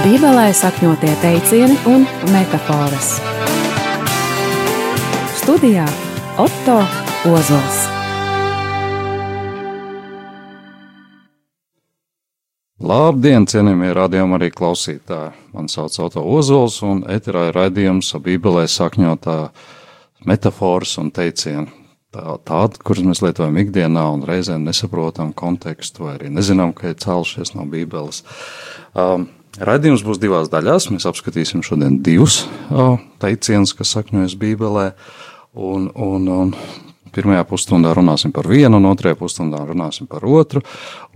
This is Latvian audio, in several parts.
Bībelē sakņotie teicieni un metafāras. Studijā Otto Ozols. Labdien, cienījamie radījumi arī klausītāji. Mani sauc Otto Ozols un eterā ir raidījums Bībelē sakņotā metafāras un teicieni. Tā, tāda, kuras mēs lietojam ikdienā un reizēm nesaprotam kontekstu vai arī nezinām, ka ir cēlušies no Bībeles. Um, Raidījums būs divās daļās. Mēs apskatīsim šodien divus teicienus, kas sakņojas Bībelē. Un, un, un pirmajā pusstundā runāsim par vienu, un otrajā pusstundā runāsim par otru.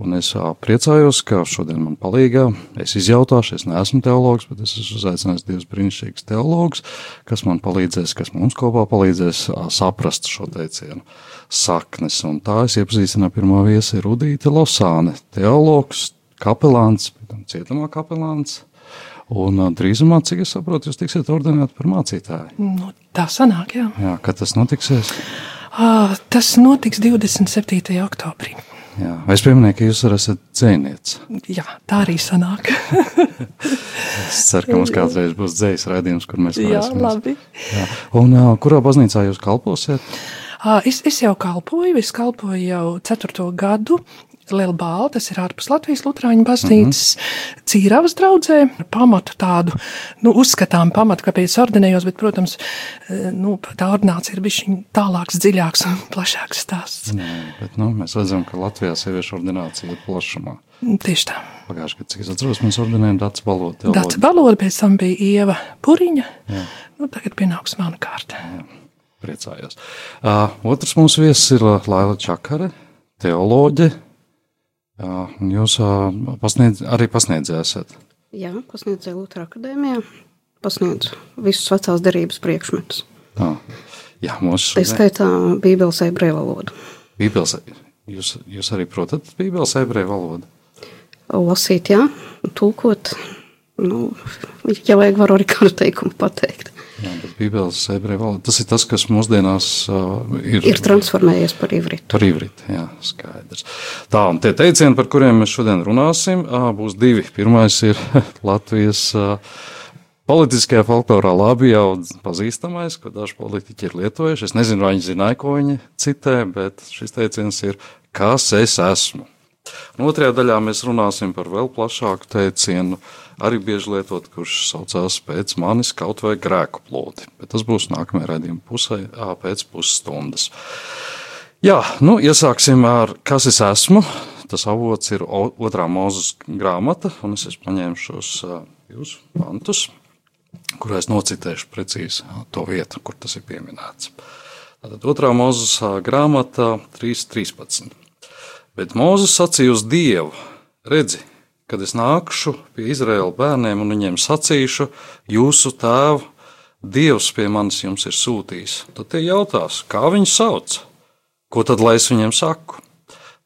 Un es priecājos, ka šodien man palīgā. Es izjautāšu, es neesmu teologs, bet es esmu uzaicinājis divus brīnišķīgus teologus, kas man palīdzēs, kas mums kopā palīdzēs saprast šo teicienu saknes. Un tā es iepazīstināju pirmā viesi Rudīte Losāne, teologs, kapelāns, cietumā kapelāns. Un drīzumā, cik es saprotu, jūs tiksiet ordinēti par mācītāju. Nu, tā sanāk, jā. Jā, kad tas notiksies? À, tas notiks 27. oktobrī. Jā, es pieminēju, ka jūs esat dzēnieks? Jā, tā arī sanāk. es ceru, ka mums kādreiz būs dzējas raidījums, kur mēs varēsim. Jā, labi. Jā. Un uh, kurā baznīcā jūs kalposiet? Es, es jau kalpoju, es kalpoju jau ceturto gadu Liela balva, tas ir ārpus Latvijas Lutāņu baznīcas, mm -hmm. cīravas draudzē, pamatu tādu, nu, uzskatām pamatu, kāpēc ordinējos, bet, protams, nu, tā ordinācija ir bišķiņ tālāks, dziļāks un plašāks stāsts. Nē, bet, nu, mēs redzam, ka Latvijā sieviešu ordinācija ir plašumā. Tieši tā. Pagājuši, kad, cik es atceros, mēs ordinējam Dats Balodu. Dats Balodu, pēc tam bija Ieva Puriņa, Jā. nu, tagad pienāks mana kārta. Jā. Priecājos. Uh, otrs mūsu viesis ir Laila Čakare, teoloģe, Jā, jūs pasniedz, arī pasniedzēsiet? Jā, pasniedzēju Lutera akadēmijā, pasniedzu visus vecās derības priekšmetus. Tā, jā, mūsu... Tā skaitā bībeles ebreju valodu. Bībeles, jūs, jūs arī protat bībeles ebreju valodu? Lasīt, jā, tulkot, nu, ja vajag, varu arī kādu teikumu pateikt. Jā, Bībeles ebreju valoda tas ir tas, kas mūsdienās uh, ir, ir transformējies par ivritu. Par ivritu, jā, skaidrs. Tā, un tie teicieni, par kuriem mēs šodien runāsim, uh, būs divi. Pirmais ir Latvijas uh, politiskajā folklorā labi jau pazīstamais, ko daži politiķi ir lietojuši. Es nezinu, vai viņi zināja, ko viņi citē, bet šis teiciens ir, kas es esmu. Un otrajā daļā mēs runāsim par vēl plašāku teicienu, uh, arī bieži lietot, kurš saucās pēc manis kaut vai grēku plūdi. Bet tas būs nākamajā raidījuma pusē, pēc pusstundas. Jā, nu, iesāksim ar kas es esmu. Tas avots ir otrā mūzes grāmata, un es paņēmis šos jūsu pantus, kurā es nocitēšu precīzi to vietu, kur tas ir pieminēts. Tātad otrā mūzes grāmata 3.13. Bet Mūzes sacīja uz Dievu: Redzi, kad es nākšu pie Izraēla bērniem un viņiem sacīšu, jūsu tēvu Dievs pie manis jums ir sūtījis, tad tie jautās, kā viņu sauc? Ko tad lai es viņiem saku?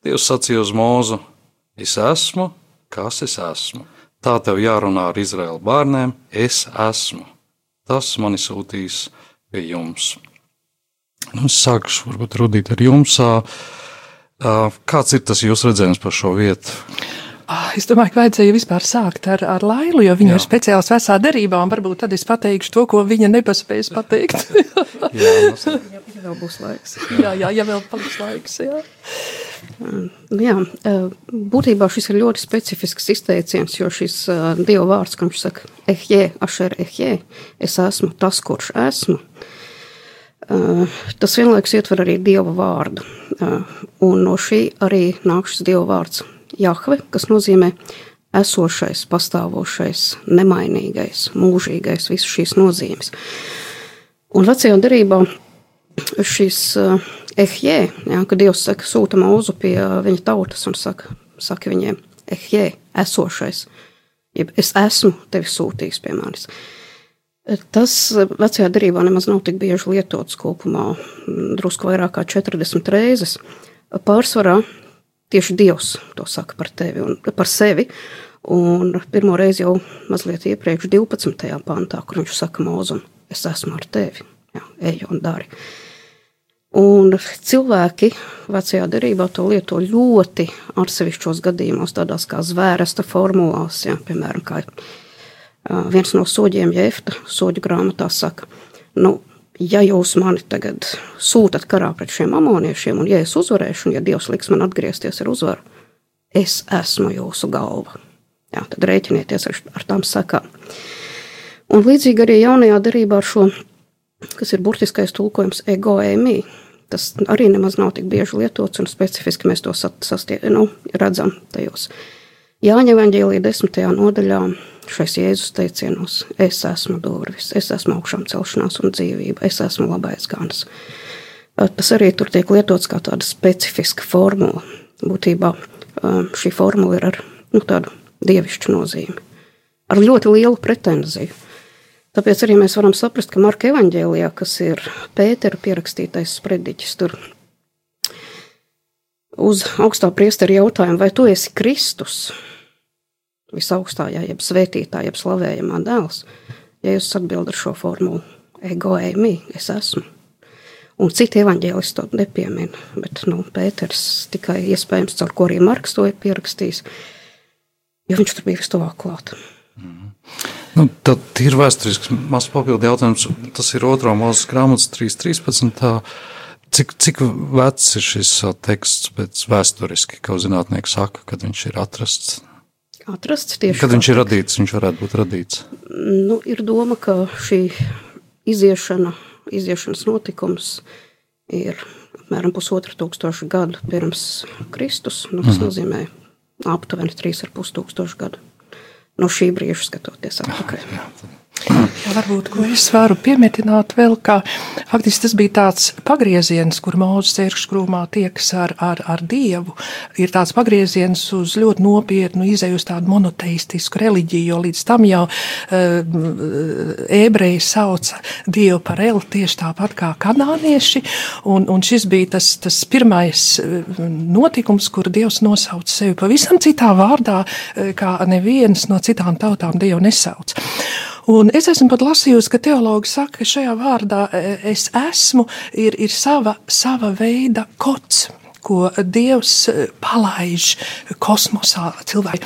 Dievs sacīja uz mūzu: Es esmu, kas es esmu. Tā tev jārunā ar Izraēla bērniem, es esmu. Tas mani sūtīs pie jums. Nu, es sākšu varbūt rudīt ar jums. Kāds ir tas jūsu redzējums par šo vietu? Ah, es domāju, ka vajadzēja vispār sākt ar, ar Lailu, jo viņa Jā. ir speciāls vecā derībā, un varbūt tad es pateikšu to, ko viņa nepaspējas pateikt. jā, ja, ja vēl būs laiks. jā, jā, ja vēl paliks laiks, jā. Jā, būtībā šis ir ļoti specifisks izteiciens, jo šis Dieva vārds, ka viņš saka, ehjē, ašer ehjē, es esmu tas, kurš esmu, tas vienlaikus ietver arī Dieva vārdu, un no šī arī nāk šis Dieva vārds Jahve, kas nozīmē esošais, pastāvošais, nemainīgais, mūžīgais, visas šīs nozīmes. Un vecajā derībā šis uh, ehjē, ja, kad Dievs saka, sūta mūzu pie uh, viņa tautas un saka, saka viņiem, ehjē, esošais, jeb es esmu tevi sūtījis pie manis. Tas vecajā derībā nemaz nav tik bieži lietots kopumā, drusku vairāk kā 40 reizes. Pārsvarā tieši Dievs to saka par tevi un par sevi. Un pirmo reizi jau mazliet iepriekš, 12. pantā, kur viņš saka mūzum, es esmu ar tevi, jā, ej un dari. Un cilvēki vecajā derībā to lieto ļoti atsevišķos gadījumos, tādās kā zvērsta formulās, jā, piemēram, kā viens no soģiem, Jefta soģu grāmatā saka, nu, ja jūs mani tagad sūtat karā pret šiem amoniešiem, un ja es uzvarēšu, un ja Dievs liks man atgriezties ar uzvaru, es esmu jūsu galva. Jā, tad rēķinieties ar, ar tām sakām. Un līdzīgi arī jaunajā darībā ar šo, kas ir burtiskais tulkojums, egoēmī. Tas arī nemaz nav tik bieži lietots, un specifiski mēs to sastie, nu, redzam tajos. Jāņa Evanģēlija desmitajā nodaļā šais Jēzus teicienos: Es esmu durvis, es esmu augšām celšanās un dzīvība, es esmu labais gans. Tas arī tur tiek lietots kā tāda specifiska formula. Būtībā šī formula ir ar nu, tādu dievišķu nozīmi, ar ļoti lielu pretenziju. Tāpēc arī mēs varam saprast, ka Marka evanģēlijā, kas ir Pētera pierakstītais sprediķis, tur uz augstā priestera jautājumu, vai tu esi Kristus, visaugstākā, jeb svētītā, jeb slavējamā dēls, ja jūs atbildat šo formulu, ego eimi, es esmu. Un citi evaņģēlisti to nepiemina, bet nu, Pēters tikai iespējams, caur ko arī Marks to ir pierakstījis, jo viņš tur bija vistuvāk klāt. Mm -hmm. Nu, tad ir vēsturisks mazs papildu jautājums. Tas ir otrā mūzes grāmatas 3.13. Cik, cik vecs ir šis teksts pēc vēsturiski, kā zinātnieki saka, kad viņš ir atrasts? Atrasts tieši. Kad viņš ir radīts, viņš varētu būt radīts. Nu, ir doma, ka šī iziešana, iziešanas notikums ir apmēram pusotra tūkstoša gadu pirms Kristus. Nu, tas mm. nozīmē aptuveni 3,5 tūkstošu gadu. No šī brīža skatoties atpakaļ. Jā, jā. Jā, varbūt es varu piemetināt vēl, ka faktiski tas bija tāds pagrieziens, kur Mozus ērkšķkrūmā tiekas ar, ar, ar Dievu. Ir tāds pagrieziens uz ļoti nopietnu izēju uz tādu monoteistisku reliģiju, jo līdz tam jau uh, ebreji sauca Dievu par Eli tieši tāpat kā kanānieši, un, un šis bija tas, tas pirmais eh, notikums, kur Dievs nosauca sevi pavisam citā vārdā, eh, kā neviens no citām tautām Dievu nesauc. Un es esmu pat lasījusi, ka teologi saka, ka šajā vārdā e, es esmu ir, ir sava, sava veida kods ko Dievs e, palaiž kosmosā cilvēki.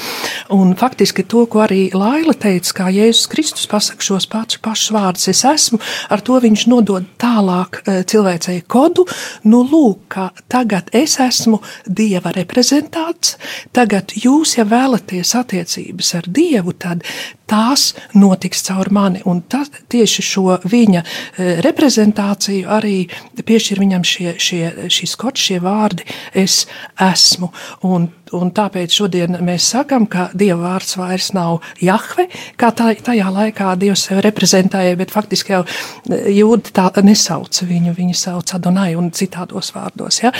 Un faktiski to, ko arī Laila teica, kā Jēzus Kristus pasaka šos pašus pašus vārdus, es esmu, ar to viņš nodod tālāk e, cilvēcei kodu, nu lūk, ka tagad es esmu Dieva reprezentāts, tagad jūs, ja vēlaties attiecības ar Dievu, tad tās notiks caur mani. Un tas, tieši šo viņa e, reprezentāciju arī piešķir viņam šie, šie, šis kods, šie vārdi - es esmu. Un, un tāpēc šodien mēs sakam, ka Dieva vārds vairs nav Jahve, kā tā, tajā laikā Dievs sevi reprezentēja, bet faktiski jau e, jūdi tā nesauca viņu, viņi sauc Adonai un citādos vārdos. Ja?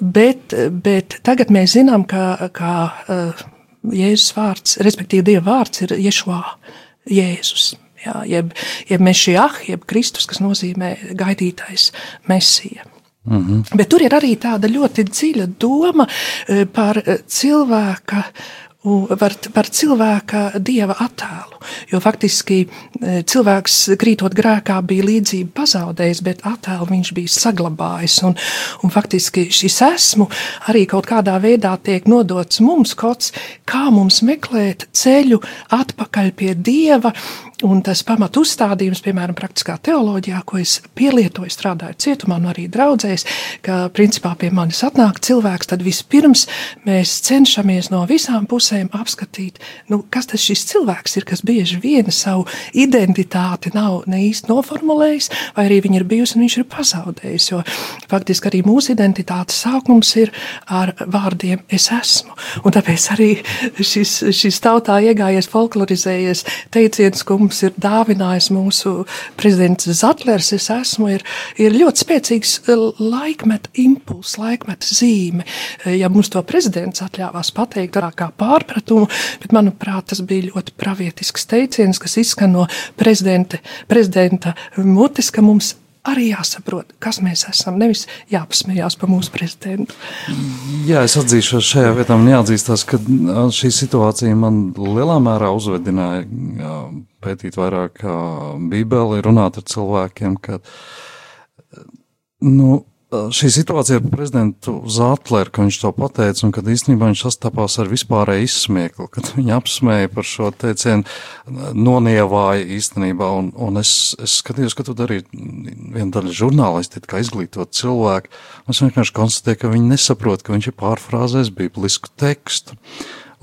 Bet, bet tagad mēs zinām, ka, ka uh, Jēzus vārds, respektīvi Dieva vārds ir Ješua, Jēzus. Jā, jeb, jeb Mešiah, jeb Kristus, kas nozīmē gaidītais Mesija. Mm -hmm. Bet tur ir arī tāda ļoti dziļa doma eh, par eh, cilvēka par, par cilvēka dieva attēlu. Jo faktiski e, cilvēks, krītot grēkā, bija līdzību pazaudējis, bet attēlu viņš bija saglabājis. Un, un faktiski šis esmu arī kaut kādā veidā tiek nodots mums kods, kā mums meklēt ceļu atpakaļ pie dieva Un tas pamat uzstādījums, piemēram, praktiskā teoloģijā, ko es pielietoju, strādājot cietumā, un arī draudzēs, ka principā pie manis atnāk cilvēks, tad vispirms mēs cenšamies no visām pusēm apskatīt, nu, kas tas šis cilvēks ir, kas bieži vien savu identitāti nav ne īsti noformulējis, vai arī viņa ir bijusi un viņš ir pazaudējis. Jo faktiski arī mūsu identitātes sākums ir ar vārdiem es esmu. Un tāpēc arī šis, šis tautā iegājies, folklorizējies teiciens, ko mums ir dāvinājis mūsu prezidents Zatlers, es esmu, ir, ir ļoti spēcīgs eh, laikmeta impulss, laikmeta zīme. Eh, ja mums to prezidents atļāvās pateikt, tā kā pārpratumu, bet manuprāt, tas bija ļoti pravietisks teiciens, kas izskan no prezidenta mutes, ka mums arī jāsaprot, kas mēs esam. Nevis jāpasmējās par mūsu prezidentu. Jā, es atzīšos šajā vietā, man jāatzīstās, ka šī situācija man lielā mērā uzvedināja pētīt vairāk Bībeli, runāt ar cilvēkiem, ka, nu, šī situācija ar prezidentu Zetleru, ka viņš to pateica, un kad īstenībā viņš sastapās ar vispārēju izsmieklu, kad viņi apsmēja par šo teicienu, nonievāja īstenībā, un, un es, es skatījos, ka tu darīji viena daļa žurnālisti, kā izglītot cilvēku, un es vienkārši konstatēju, ka viņi nesaprot, ka viņš ir pārfrāzējis biblisku tekstu.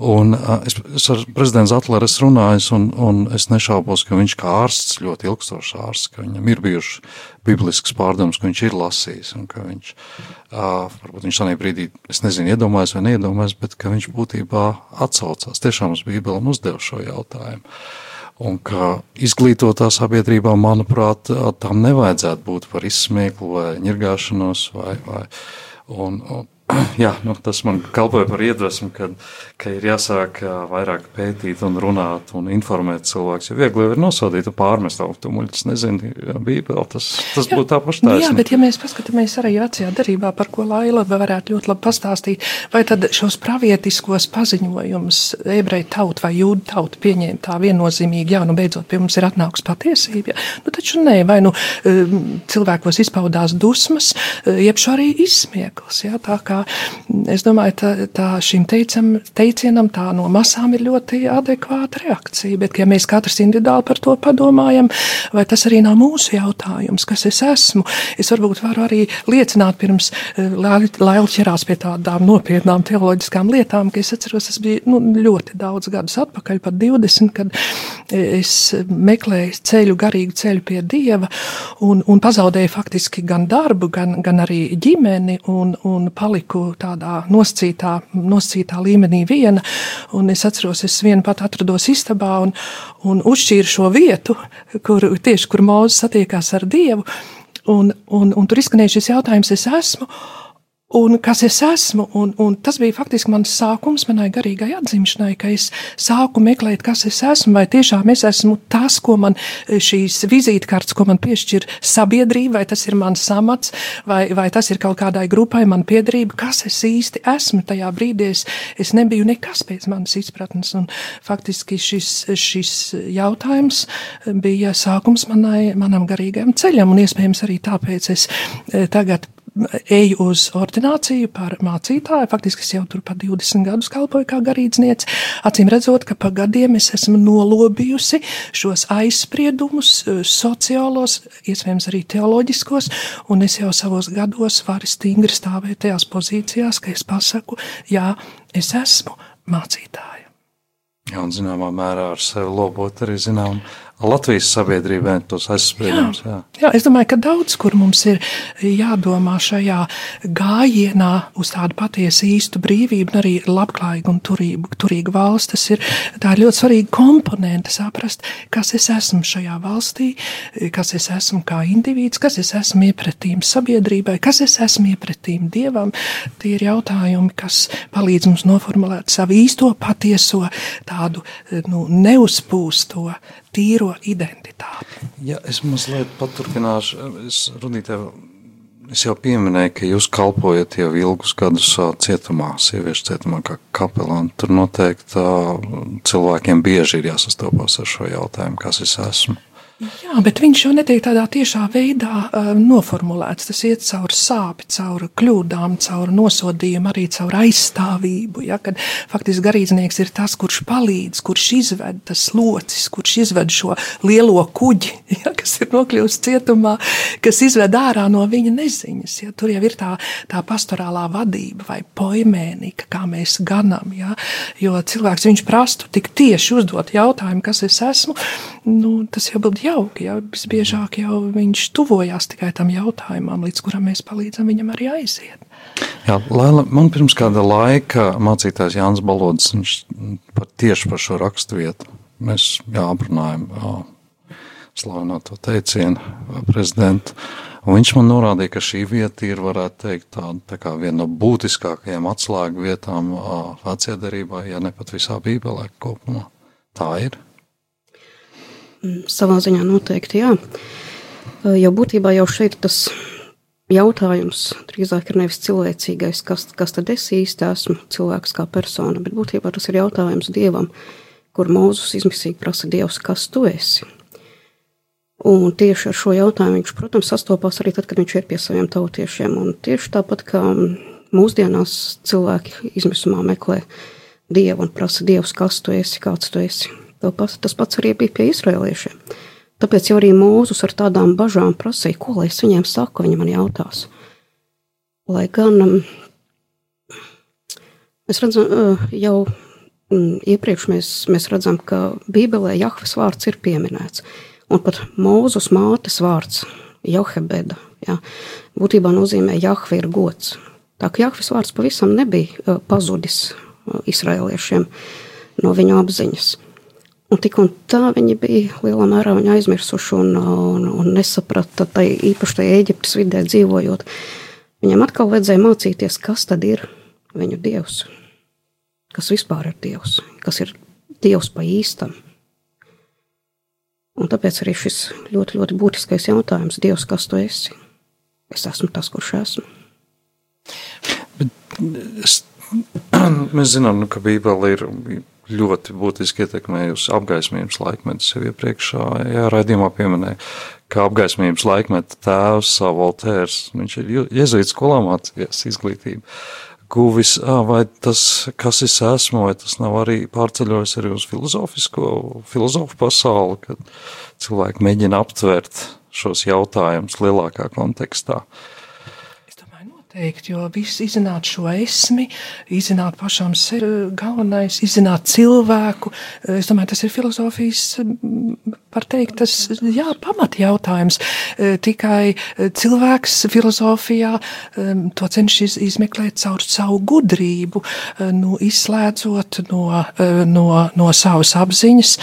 Un es, es ar prezidentu Zatleru esmu runājis, un, un es nešaubos, ka viņš kā ārsts, ļoti ilgstošs ārsts, ka viņam ir bijuši biblisks pārdoms, ka viņš ir lasījis, un ka viņš, uh, varbūt viņš tādā brīdī, es nezinu, iedomājas vai neiedomājas, bet ka viņš būtībā atsaucās tiešām uz Bībeli un uzdev šo jautājumu. Un ka izglītotā sabiedrībā, manuprāt, tam nevajadzētu būt par izsmieklu vai ņirgāšanos vai, vai un, un jā, nu, tas man kalpoja par iedvesmu, kad, ka ir jāsāk vairāk pētīt un runāt un informēt cilvēkus. Jo viegli ir nosodīt pārmest autu muļķis, nezinu, bībeli, tas, tas būtu tā paša taisnība. Jā, bet ja mēs paskatāmies arī vecajā darībā, par ko Laila varētu ļoti labi pastāstīt, vai tad šos pravietiskos paziņojumus ebreju tauta vai jūdu tauta pieņēma tā viennozīmīgi, jā, nu beidzot pie mums ir atnākusi patiesība, jā. nu taču nē, vai nu cilvēkos izpaudās dusmas, jeb šo arī izsmieklis, jā, tā kā es domāju, tā, tā šim teicam, teicienam tā no masām ir ļoti adekvāta reakcija, bet ja mēs katrs individuāli par to padomājam, vai tas arī nav mūsu jautājums, kas es esmu, es varbūt varu arī liecināt pirms eh, Laila ķerās pie tādām nopietnām teoloģiskām lietām, ka es atceros, tas bija nu, ļoti daudz gadus atpakaļ, pat 20, kad es meklēju ceļu, garīgu ceļu pie Dieva un, un pazaudēju faktiski gan darbu, gan, gan arī ģimeni un, un paliku paliku tādā noscītā, noscītā līmenī viena, un es atceros, es vienu pat atrados istabā un, un uzšķīru šo vietu, kur tieši kur Mūzes satiekās ar Dievu, un, un, un tur izskanēja šis jautājums, es esmu, un kas es esmu. Un, un tas bija faktiski mans sākums manai garīgai atzimšanai, ka es sāku meklēt, kas es esmu, vai tiešām es esmu tas, ko man eh, šīs vizītkartes, ko man piešķir sabiedrība, vai tas ir mans samats, vai, vai tas ir kaut kādai grupai man piedrība, kas es īsti esmu. Tajā brīdī es, es nebiju nekas pēc manas izpratnes, un faktiski šis, šis jautājums bija sākums manai, manam garīgajam ceļam, un iespējams arī tāpēc es eh, tagad eju uz ordināciju par mācītāju. Faktiski es jau tur pa 20 gadus kalpoju kā garīdzniece. Acīm redzot, ka pa gadiem es esmu nolobījusi šos aizspriedumus, eh, sociālos, iespējams arī teoloģiskos, un es jau savos gados varu stingri stāvēt tajās pozīcijās, ka es pasaku, jā, es esmu mācītāja. Jā, un zināmā mērā ar sevi lobot arī zinām Latvijas sabiedrībai tos aizspriedumus. Jā. jā, es domāju, ka daudz kur mums ir jādomā šajā gājienā uz tādu patiesu īstu brīvību, arī labklājīgu un turību, turīgu valsts. Tas ir, ir ļoti svarīgi komponenti saprast, kas es esmu šajā valstī, kas es esmu kā indivīds, kas es esmu iepretīm sabiedrībai, kas es esmu iepretīm dievam. Tie ir jautājumi, kas palīdz mums noformulēt savu īsto patieso tādu nu, neuzpūsto tīro identitāti. Ja es mazliet paturpināšu, es, Rudītē, es jau pieminēju, ka jūs kalpojat jau ilgus gadus cietumā, sieviešu cietumā kā kapelāni. Tur noteikti cilvēkiem bieži ir jāsastopas ar šo jautājumu, kas es esmu. Jā, bet viņš jau netiek tādā tiešā veidā uh, noformulēts. Tas iet cauri sāpēm, cauri kļūdām, cauri nosodījumu, arī cauri aizstāvību. Ja, kad faktiski garīdznieks ir tas, kurš palīdz, kurš izved tas locis, kurš izved šo lielo kuģi, ja, kas ir nokļuvis cietumā, kas izved ārā no viņa neziņas. Ja. Tur jau ir tā, tā pastorālā vadība vai poimēnika, kā mēs ganam. Ja. Jo cilvēks viņš prastu tik tieši uzdot jautājumu, kas es esmu, nu, tas jau būtu jauki. Ja? Visbiežāk jau viņš tuvojās tikai tam jautājumam, līdz kuram mēs palīdzam viņam arī aiziet. Jā, Lēla, man pirms kāda laika mācītājs Jānis Balodis, viņš par tieši par šo rakstu vietu. Mēs jā, aprunājam slavināto teicienu prezidentu. Un viņš man norādīja, ka šī vieta ir, varētu teikt, tāda tā kā viena no būtiskākajām atslēgu vietām vecajā derībā, ja ne pat visā bībelē kopumā. Tā ir. Mm, savā ziņā noteikti jā. Jo būtībā jau šeit tas jautājums drīzāk ir nevis cilvēcīgais, kas, kas tad es īsti esmu, cilvēks kā persona, bet būtībā tas ir jautājums Dievam, kur Mūzus izmisīgi prasa Dievs, kas tu esi. Un tieši ar šo jautājumu viņš, protams, sastopās arī tad, kad viņš ir pie saviem tautiešiem. Un tieši tāpat kā mūsdienās cilvēki izmisumā meklē dievu un prasa dievs, kas tu esi, kāds tu esi. Tas pats arī bija pie izrēliešiem. Tāpēc arī Mūzus ar tādām bažām prasīja, ko lai es viņiem saku, viņi man jautās. Lai gan um, mēs redzam, uh, jau um, iepriekš mēs, mēs redzam, ka Bībelē Jahves vārds ir pieminēts un pat Mūzus mātes vārds, Johebeda, ja, būtībā nozīmē Jahve ir gods. Tā kā Jahves vārds pavisam nebija uh, pazudis uh, izraēliešiem no viņu apziņas. Un tik un tā viņi bija lielā mērā aizmirsuši un, un, un nesaprata, tai īpaši tajā Eģiptes vidē dzīvojot. Viņam atkal vajadzēja mācīties, kas tad ir viņu dievs, kas vispār ir dievs, kas ir dievs pa īstam. Un tāpēc arī šis ļoti, ļoti būtiskais jautājums, Dievs, kas tu esi? Es esmu tas, kurš esmu. Bet es, mēs zinām, nu, ka Bībele ir ļoti būtiski ietekmējusi apgaismības laikmetu. Sev iepriekšējā raidījumā pieminēja, ka apgaismības laikmeta tēvs, Voltērs, viņš ir jezuīts skolā mācījies izglītību guvis, vai tas, kas es esmu, vai tas nav arī pārceļojis arī uz filozofisko, filozofu pasauli, kad cilvēki mēģina aptvert šos jautājumus lielākā kontekstā. Teikt, jo viss izzināt šo esmi, izzināt pašam sevi, galvenais, izzināt cilvēku. Es domāju, tas ir filozofijas var teikt, tas jā, pamat jautājums. E, tikai cilvēks filozofijā to cenšas izmeklēt caur savu gudrību, nu, izslēdzot no, no, no savas apziņas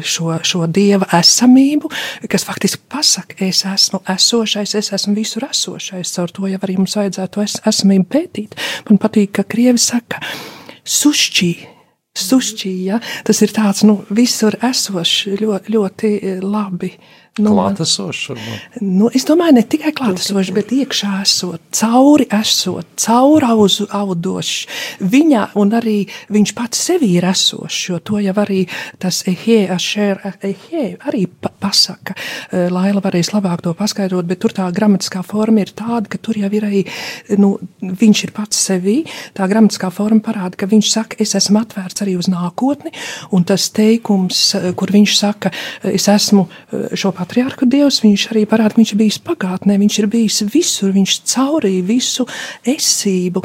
šo, šo dieva esamību, kas faktiski pasaka, es esmu esošais, es esmu visur esošais. Caur to jau arī mums vajadzētu es, esamību pētīt. Man patīk, ka Krievi saka, sušķī sušķī, ja? tas ir tāds nu, visur esošs, ļoti, ļoti labi Nu, klātesošs, varbūt. Nu, es domāju, ne tikai klātesošs, bet iekšā esot, cauri esot, caurauzu audošs. Viņā un arī viņš pats sevi ir esošs, jo to jau arī tas ehē, ašēr, ehē arī pasaka. Eh, Laila varēs labāk to paskaidrot, bet tur tā gramatiskā forma ir tāda, ka tur jau ir arī, nu, viņš ir pats sevi. Tā gramatiskā forma parāda, ka viņš saka, es esmu atvērts arī uz nākotni, un tas teikums, eh, kur viņš saka, es esmu eh, šo patriārku dievs, viņš arī parāda, viņš ir bijis pagātnē, viņš ir bijis visur, viņš caurīja visu esību.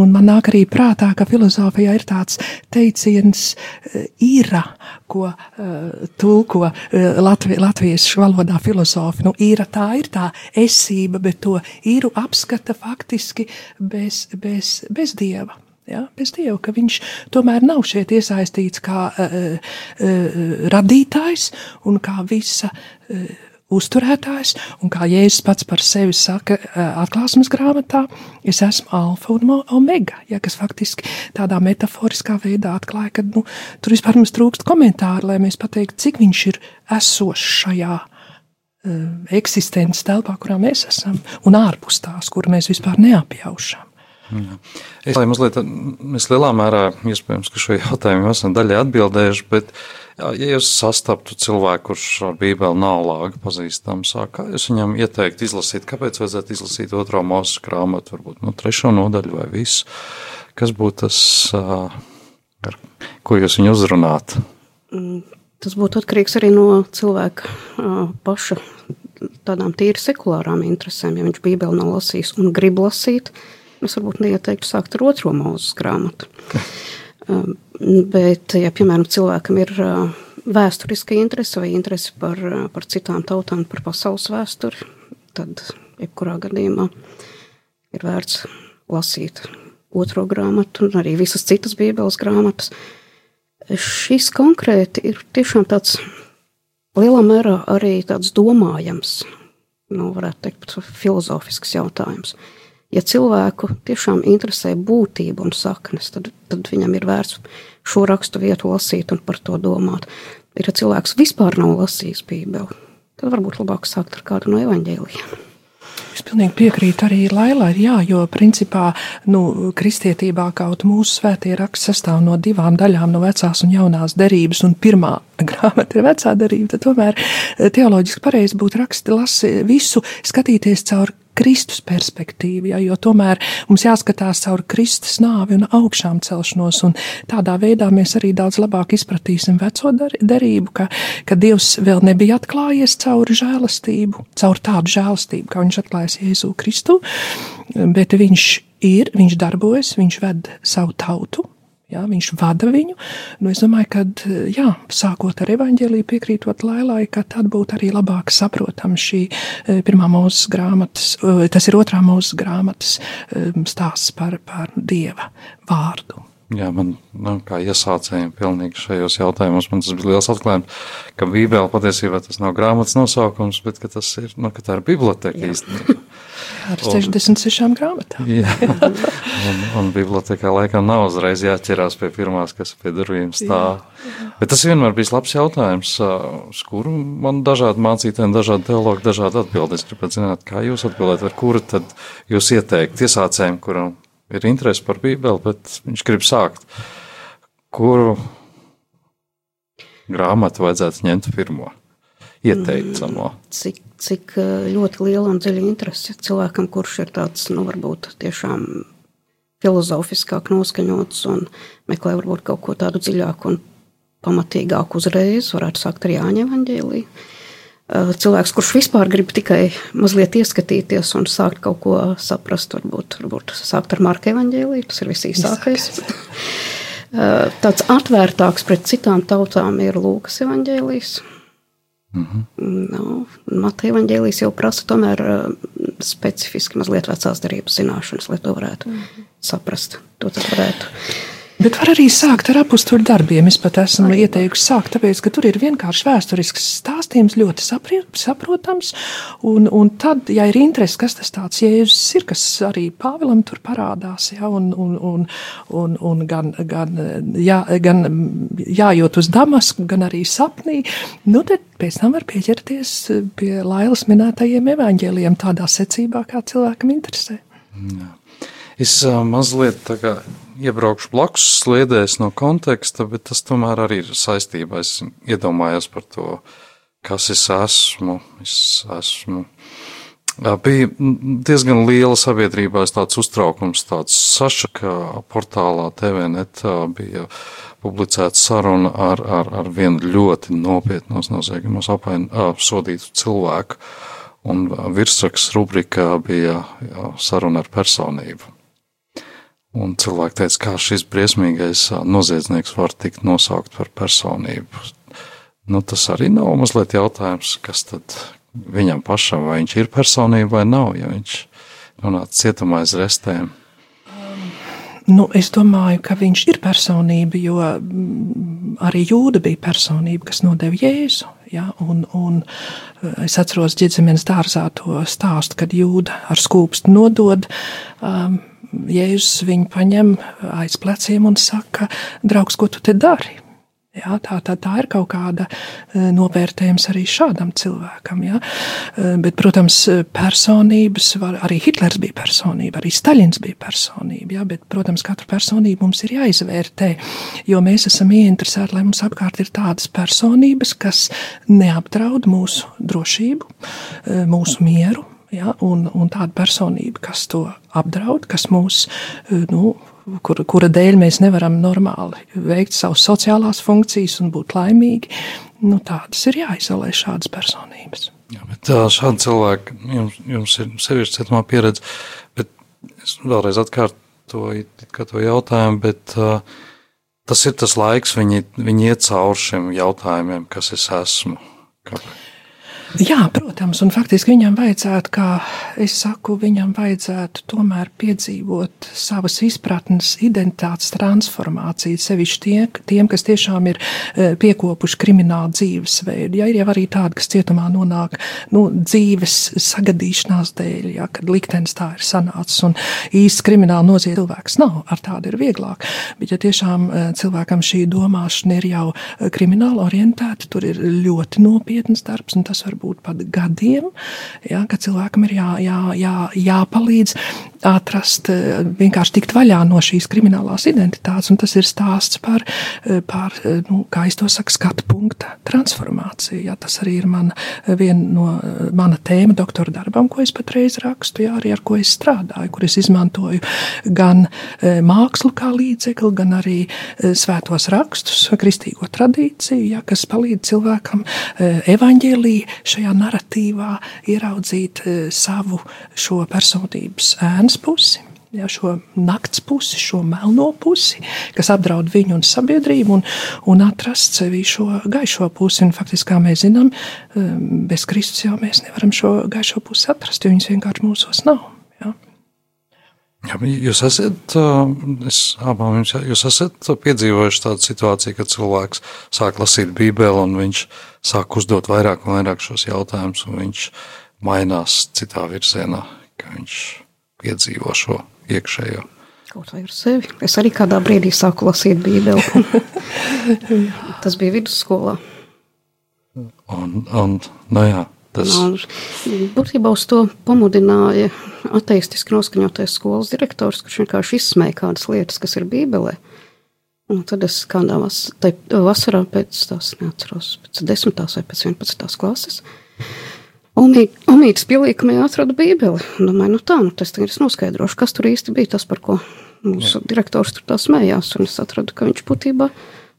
Un man nāk arī prātā, ka filozofijā ir tāds teiciens uh, īra, ko uh, tulko uh, Latvi, latviešu valodā filozofi. Nu, īra tā ir tā esība, bet to īru apskata faktiski bez, bez, bez dieva ja, bez Dieva, ka viņš tomēr nav šeit iesaistīts kā uh, uh, radītājs un kā visa uh, uzturētājs, un kā Jēzus pats par sevi saka atklāsmes grāmatā, es esmu alfa un omega, ja, kas faktiski tādā metaforiskā veidā atklāja, ka nu, tur vispār mums trūkst komentāru, lai mēs pateiktu, cik viņš ir esošs šajā uh, eksistences telpā, kurā mēs esam, un ārpus tās, kuru mēs vispār neapjaušam. Jā. Es domāju, mazliet, mēs lielā mērā iespējams, ka šo jautājumu esam daļai atbildējuši, bet, ja jūs sastaptu cilvēku, kurš ar Bībeli nav lāga pazīstams, kā jūs viņam ieteiktu izlasīt, kāpēc vajadzētu izlasīt otro mūsu grāmatu, varbūt no nu, trešo nodaļu vai visu, kas būtu tas, ar ko jūs viņu uzrunātu? Mm, tas būtu atkarīgs arī no cilvēka paša tādām tīri sekulārām interesēm, ja viņš Bībeli nav lasījis un grib lasīt, Es varbūt neieteiktu sākt ar otro mūzes grāmatu. Um, bet, ja, piemēram, cilvēkam ir uh, vēsturiska interese vai interese par, uh, par citām tautām, par pasaules vēsturi, tad jebkurā gadījumā ir vērts lasīt otro grāmatu un arī visas citas bībeles grāmatas. Šis konkrēti ir tiešām tāds lielā mērā arī tāds domājams, nu, varētu teikt, filozofisks jautājums. Uh, ja cilvēku tiešām interesē būtība un saknes, tad, tad viņam ir vērts šo rakstu vietu lasīt un par to domāt. Ir, ja cilvēks vispār nav lasījis Bībeli, tad varbūt labāk sākt ar kādu no evaņģēlijiem. Es pilnīgi piekrītu arī Lailai, jā, jo principā nu, kristietībā kaut mūsu svētie raksti sastāv no divām daļām, no vecās un jaunās derības, un pirmā grāmata ir vecā derība, tad tomēr eh, teoloģiski pareizi būtu raksti lasi visu, skatīties caur Kristus perspektīvu, ja, jo tomēr mums jāskatās caur Kristus nāvi un augšām celšanos, un tādā veidā mēs arī daudz labāk izpratīsim veco derību, ka, ka Dievs vēl nebija atklājies caur žēlastību, caur tādu žēlastību, kā viņš atklājas Jēzu Kristu, bet viņš ir, viņš darbojas, viņš ved savu tautu Ja, viņš vada viņu. Nu, es domāju, ka jā, sākot ar evaņģēlīju, piekrītot Lailai, ka tad būtu arī labāk saprotama šī e, pirmā mūzes grāmatas, e, tas ir otrā mūzes grāmatas e, stāsts par, par dieva vārdu. Jā, man nu, kā iesācējiem pilnīgi šajos jautājumos, man tas bija liels atklājums, ka Bībele patiesībā tas nav grāmatas nosaukums, bet ka tas ir, nu, tā ir biblioteka īstenībā. Ar 66 grāmatām. jā, un, un bibliotekā laikam nav uzreiz jāķerās pie pirmās, kas pie durvīm stāv. Bet tas vienmēr bija labs jautājums, uz kuru man dažādi mācītāji, dažādi teologi, dažādi atbildes. Gribētu zināt, kā jūs atbildēt, ar kuru tad jūs ieteikt iesācējiem, kuram ir interese par Bībeli, bet viņš grib sākt. Kuru grāmatu vajadzētu ņemt pirmo? Ieteicamo. Mm, cik, cik eh, ļoti liela un dziļa interese cilvēkam, kurš ir tāds, nu, varbūt tiešām filozofiskāk noskaņots un meklē varbūt kaut ko tādu dziļāku un pamatīgāku uzreiz, varētu sākt ar Jāņa evaņģēliju Eh, cilvēks, kurš vispār grib tikai mazliet ieskatīties un sākt kaut ko saprast, varbūt, varbūt sākt ar Marka evaņģēliju, tas ir visīsākais. Eh, tāds atvērtāks pret citām tautām ir Lūkas evaņģēlijs. -hmm. no, Mateja evaņģēlijs jau prasa tomēr eh, specifiski mazliet vecās darības zināšanas, lai to varētu -hmm. saprast. To tad varētu Bet var arī sākt ar apakstuļu darbiem. Es pat esmu ieteikusi sākt, tāpēc, ka tur ir vienkārši vēsturisks stāstījums, ļoti saprotams. Un, un tad, ja ir interese, kas tas tāds Jēzus ir, kas arī Pāvilam tur parādās, ja, un, un, un, un, un gan, gan, jā, gan jājūt uz Damasku, gan arī sapnī, nu tad pēc tam var pieķerties pie Lailas minētajiem evaņģēliem tādā secībā, kā cilvēkam interesē. Jā. Es mazliet tā kā iebraukšu blakus sliedēs no konteksta, bet tas tomēr arī ir saistībā. Es iedomājos par to, kas es esmu. Es esmu. Bija diezgan liela sabiedrībā tāds uztraukums, tāds sašaka portālā TVNet bija publicēta saruna ar, ar, ar vienu ļoti nopietnos noziegumos apsodītu cilvēku, un virsraksts rubrikā bija jā, saruna ar personību. Un cilvēki teica, kā šis briesmīgais noziedznieks var tikt nosaukt par personību. Nu, tas arī nav mazliet jautājums, kas tad viņam pašam, vai viņš ir personība vai nav, ja viņš nonāca cietumā aiz restēm. Nu, es domāju, ka viņš ir personība, jo mm, arī jūda bija personība, kas nodeva Jēzu. Ja, un, un es atceros ģimenes dārzā to stāstu, kad jūda ar skūpstu nodod um, Jēzus viņu paņem aiz pleciem un saka, draugs, ko tu te dari? Jā, tā, tā, tā ir kaut kāda e, novērtējums arī šādam cilvēkam. Jā. E, bet, protams, personības, var, arī Hitlers bija personība, arī Staļins bija personība. Jā, bet, protams, katru personību mums ir jāizvērtē, jo mēs esam ieinteresēti, lai mums apkārt ir tādas personības, kas neapdraud mūsu drošību, e, mūsu mieru, ja, un, un tāda personība, kas to apdraud, kas mūs, e, nu, kur, kura dēļ mēs nevaram normāli veikt savas sociālās funkcijas un būt laimīgi, nu, tādas ir jāizolē šādas personības. Jā, bet šādi cilvēki, jums, jums ir sevišķi cietumā pieredze, bet es vēlreiz atkārtoju to jautājumu, bet uh, tas ir tas laiks, viņi, viņi iet cauri šiem jautājumiem, kas es esmu. Kāpēc? Jā, protams, un faktiski viņam vajadzētu, kā es saku, viņam vajadzētu tomēr piedzīvot savas izpratnes, identitātes transformāciju, sevišķi tie, tiem, kas tiešām ir e, piekopuši kriminālu dzīvesveidu. Ja ir jau arī tādi, kas cietumā nonāk nu, dzīves sagadīšanās dēļ, ja, kad liktenis tā ir sanācis un īsts krimināli noziedz cilvēks nav, ar tādu ir vieglāk. Bet ja tiešām e, cilvēkam šī domāšana ir jau e, krimināli orientēta, tur ir ļoti nopietnas darbs, un tas var varbūt pat gadiem, ja, ka cilvēkam ir jā, jā, jā, jāpalīdz atrast, eh, vienkārši tikt vaļā no šīs kriminālās identitātes. Un tas ir stāsts par, eh, par nu, kā es to saku, skatu punkta transformāciju. Ja, tas arī ir mana, viena no mana tēma doktora darbam, ko es patreiz rakstu, ja, arī ar ko es strādāju, kur es izmantoju gan mākslu kā līdzekli, gan arī svētos rakstus, kristīgo tradīciju, ja, kas palīdz cilvēkam evaņģēlī šajā narratīvā ieraudzīt savu šo personības dienas pusi. Ja, šo nakts pusi, šo melno pusi, kas apdraud viņu un sabiedrību, un, un atrast sevi šo gaišo pusi. Un, faktiski, kā mēs zinām, um, bez Kristus jau mēs nevaram šo gaišo pusi atrast, jo viņas vienkārši mūsos nav. Ja. Ja, jūs esat, es, abām, jūs esat piedzīvojuši tādu situāciju, kad cilvēks sāk lasīt Bībeli un viņš sāk uzdot vairāk un vairāk šos jautājumus, un viņš mainās citā virzienā, ka viņš piedzīvo šo iekšējo. Kaut vai ar sevi. Es arī kādā brīdī sāku lasīt Bībeli. tas bija vidusskolā. Un, un, nu jā, tas... Un, būtībā uz to pamudināja ateistiski noskaņotais skolas direktors, kurš vienkārši izsmēja kādas lietas, kas ir Bībelē. Un tad es kādā vas, vasarā pēc tās, neatceros, pēc desmitās vai pēc vienpadsmitās klases, Omītas pielīkumā atradu Bībeli. Domāju, nu tā, nu tas tagad es noskaidrošu, kas tur īsti bija tas, par ko mūsu Jā. direktors tur tā smējās. Un es atradu, ka viņš būtībā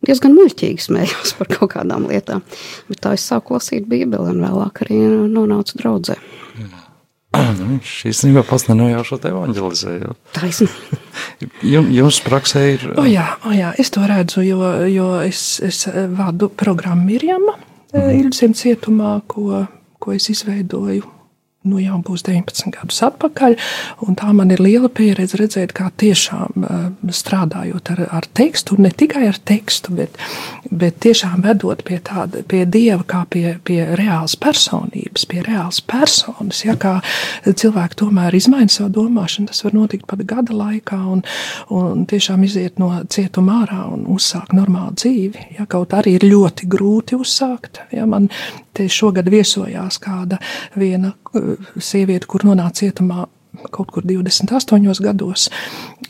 diezgan muļķīgi smējās par kaut kādām lietām. Bet tā es sāku lasīt Bībeli un vēlāk arī nonācu draudzē. Nu, viņš īstenībā pats nenojaušot evanģelizēju. Taisnība. Jums praksē ir. O jā, o jā, es to redzu, jo, jo es, es vadu programmu Mirjama mm. Ilziem cietumā, ko ko es izveidoju nu, jau būs 19 gadus atpakaļ. Tā man ir liela pieredze redzēt, kā tiešām uh, strādājot ar, ar tekstu, ne tikai ar tekstu, bet, bet tiešām vedot pie tāda, pie dieva, kā pie, pie reālas personības, pie reālas personas. Ja, kā cilvēki tomēr izmaina savu domāšanu, tas var notikt pat gada laikā, un, un tiešām iziet no cietuma ārā un uzsākt normālu dzīvi. Ja, kaut arī ir ļoti grūti uzsākt. Ja, man te šogad viesojās kāda viena sieviete, kur nonāca cietumā kaut kur 28 gados.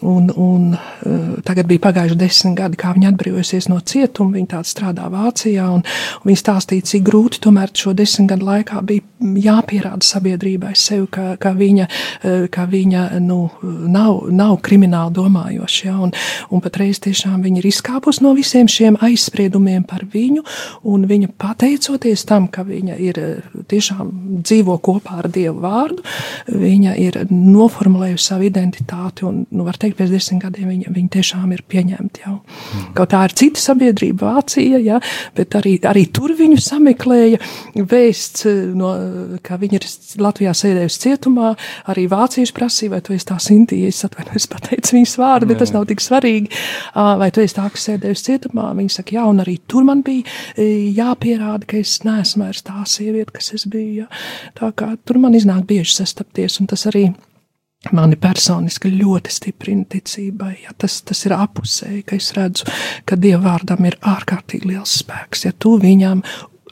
Un, un, uh, tagad bija pagājuši desmit gadi, kā viņa atbrīvojusies no cietuma. Viņa tāda strādā Vācijā, un, un viņa stāstīja, cik grūti tomēr šo desmit gadu laikā bija jāpierāda sabiedrībai sev, ka, ka viņa, uh, ka viņa nu, nav, nav krimināli domājoša. Ja, un, un patreiz tiešām viņa ir izkāpus no visiem šiem aizspriedumiem par viņu, un viņa pateicoties tam, ka viņa ir tiešām dzīvo kopā ar Dievu vārdu, viņa ir noformulējusi savu identitāti, un, nu, var teikt, pēc desmit gadiem viņa, viņa tiešām ir pieņemta jau. Mm. Kaut tā ir cita sabiedrība, Vācija, ja, bet arī, arī tur viņu sameklēja vēsts, eh, no, ka viņa ir Latvijā sēdējusi cietumā, arī vācieši prasīja, vai tu esi tā Sintīja, es atvainojos pateicu viņas vārdu, bet tas nav tik svarīgi, vai tu esi tā, kas sēdējusi cietumā, viņa saka, jā, un arī tur man bija e, jāpierāda, ka es neesmu vairs tā sieviete, kas es biju, ja. tā kā tur man iznāk bieži sastapties, un tas arī mani personiski ļoti stiprina ticībai. Ja tas, tas ir apusēji, ka es redzu, ka Dieva vārdam ir ārkārtīgi liels spēks. Ja tu viņam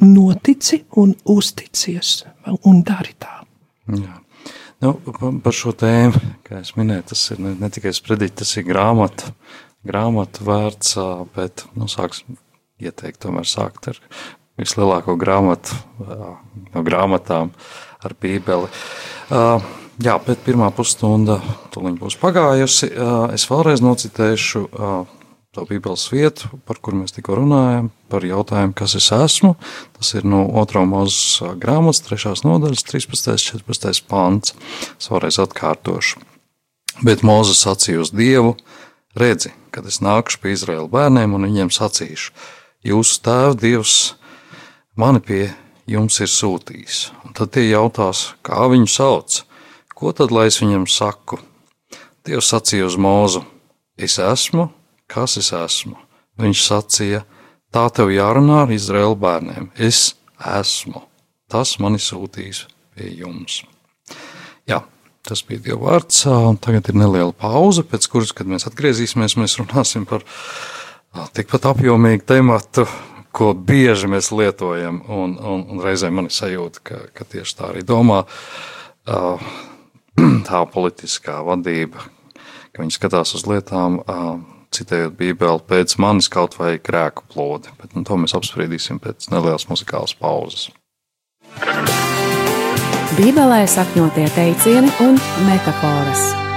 notici un uzticies un dari tā. Jā. Nu, par šo tēmu, kā es minēju, tas ir ne, ne tikai sprediķis, tas ir grāmata, grāmata vērts, bet, nu, sāks ieteikt tomēr sākt ar vislielāko grāmatu, no grāmatām ar bībeli. Uh, Jā, bet pirmā pusstunda būs pagājusi. Es vēlreiz nocitēšu to Bībeles vietu, par kur mēs tikko runājam, par jautājumu, kas es esmu. Tas ir no 2. mūzes grāmatas, 3. nodaļas, 13. un 14. pāns. Es vēlreiz atkārtošu. Bet Mozus sacīja uz Dievu: Redzi, kad es nākšu pie Izraēla bērniem un viņiem sacīšu, jūsu tēva Dievs mani pie jums ir sūtījis. Un tad tie jautās, kā viņu sauc. Ko tad lai es viņam saku? Dievs sacīja uz mūzu: Es esmu, kas es esmu. Viņš sacīja: Tā tev jārunā ar Izraēlu bērniem. Es esmu. Tas mani sūtīs pie jums. Jā, tas bija Dieva vārds, un tagad ir neliela pauze, pēc kuras, kad mēs atgriezīsimies, mēs runāsim par tikpat apjomīgu tematu, ko bieži mēs lietojam, un, un, un reizē man ir sajūta, ka, ka tieši tā arī domā. Uh, tā politiskā vadība, ka viņi skatās uz lietām, citējot Bībeli, pēc manis kaut vai grēku plodi. Bet nu, to mēs apspriedīsim pēc nelielas muzikālas pauzes. Bībelē sakņotie teicieni un metafāras.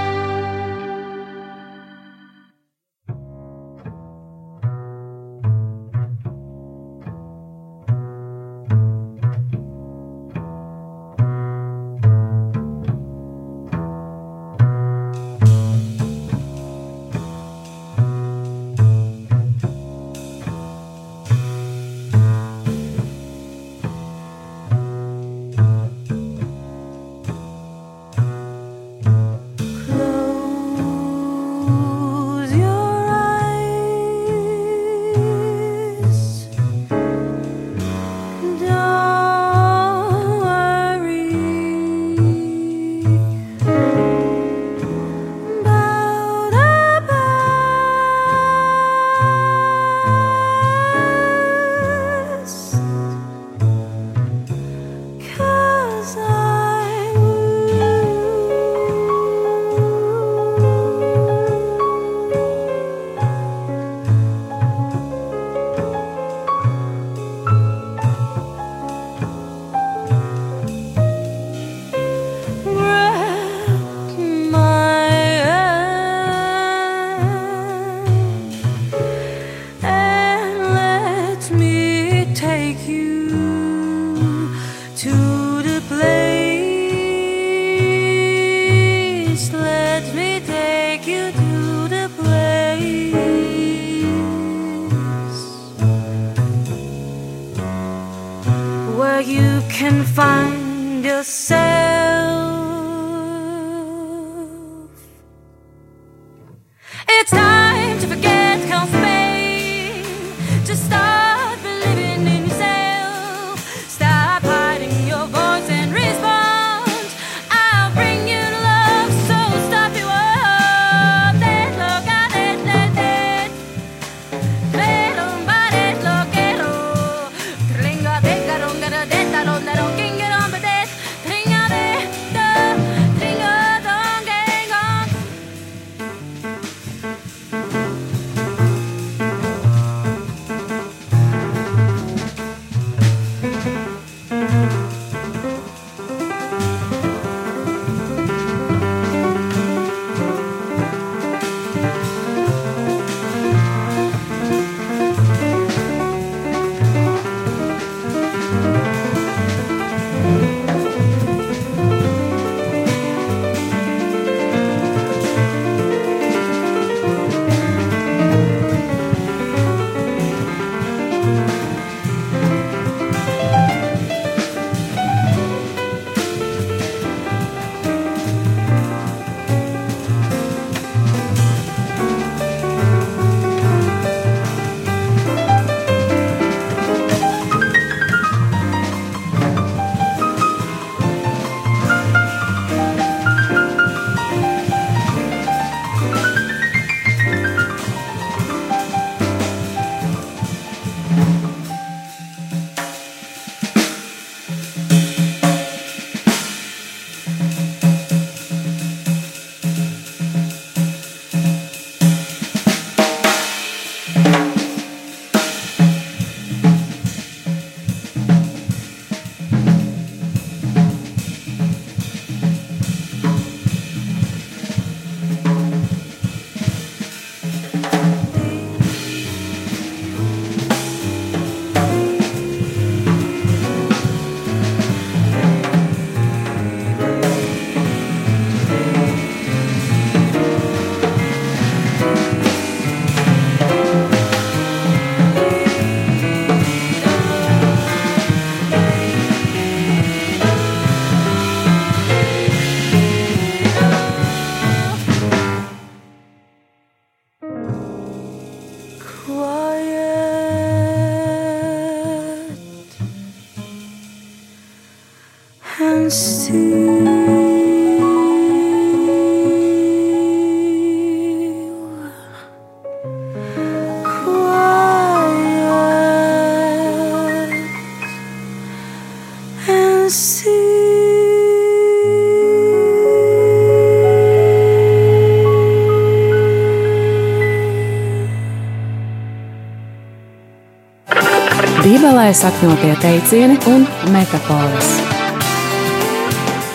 Bībelē sakņotie teicieni un metafāras.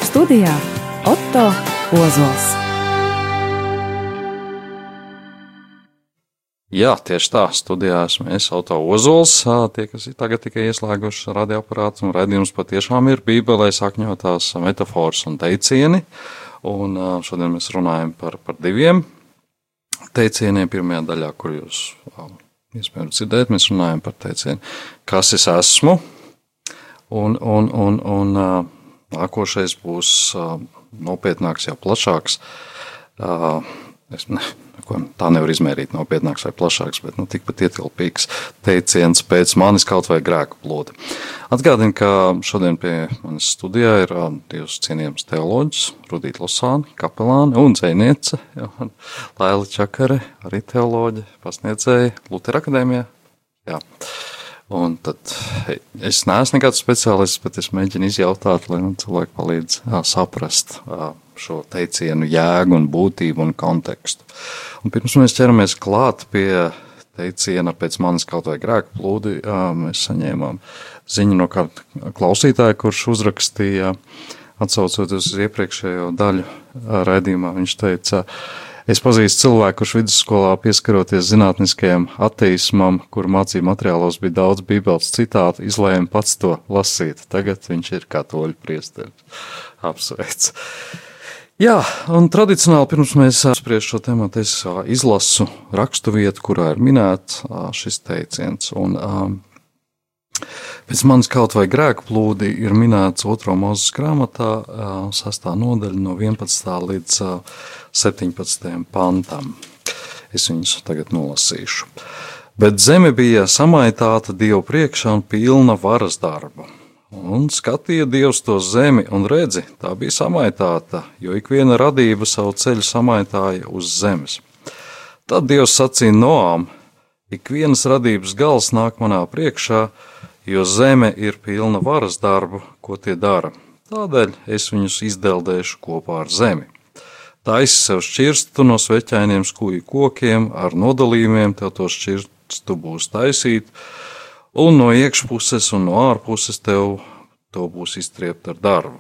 Studijā Otto Ozols. Jā, tieši tā. Studijā esmu es, Auto Ozols. Tie, kas ir tagad tikai ieslēguši radioaparātu, un redzējums patiešām ir Bībelē sakņotās metafāras un teicieni. Un šodien mēs runājam par, par diviem teicieniem. Pirmajā daļā, kur jūs iespējams dzirdēt, mēs runājam par teicienu, kas es esmu. Un, un, un, un nākošais būs nopietnāks, jau plašāks. Es ne, ko, tā nevar izmērīt nopietnāks vai plašāks, bet nu, tikpat ietilpīgs teiciens pēc manis kaut vai grēku plūdi. Atgādinu, ka šodien pie manis studijā ir ā, divas cienījamas teoloģijas, Rudīta Losāna, kapelāne un dzēniece, Laila Čakare, arī teoloģija, pasniedzēja Lutera akadēmijā. Jā. Un tad es neesmu nekāds speciālists, bet es mēģinu izjautāt, lai man cilvēki palīdz ā, saprast ā, šo teicienu jēgu un būtību un kontekstu. Un pirms mēs ķeramies klāt pie teiciena pēc manis kaut vai grēku plūdi, mēs saņēmām ziņu no kāda klausītāja, kurš uzrakstīja, atsaucoties uz iepriekšējo daļu raidījumā, viņš teica, Es pazīstu cilvēku, kurš vidusskolā pieskaroties zinātniskajam ateismam, kur mācību materiālos bija daudz bībeles citātu, izlēma pats to lasīt. Tagad viņš ir katoļu priesteris. Apsveic! Jā, un tradicionāli pirms mēs apspriežam šo tēmu, es izlasu rakstu vietu, kurā ir minēts šis teiciens. Un, Pēc manis kaut vai grēku plūdi ir minēts 2. mūzes grāmatā, 6. nodaļa no 11. līdz ā, 17. pantam. Es viņus tagad nolasīšu. Bet zeme bija samaitāta Dievu priekšā un pilna varas darba. Un skatīja Dievs to zemi un redzi, tā bija samaitāta, jo ik viena radība savu ceļu samaitāja uz zemes. Tad Dievs sacīja Noām, ik vienas radības gals nāk manā priekšā, jo zeme ir pilna varas darbu, ko tie dara. Tādēļ es viņus izdeldēšu kopā ar zemi. Taisi sev šķirstu no sveķainiem skūju kokiem, ar nodalījumiem tev to šķirstu būs taisīt, un no iekšpuses un no ārpuses tev to būs iztriept ar darbu.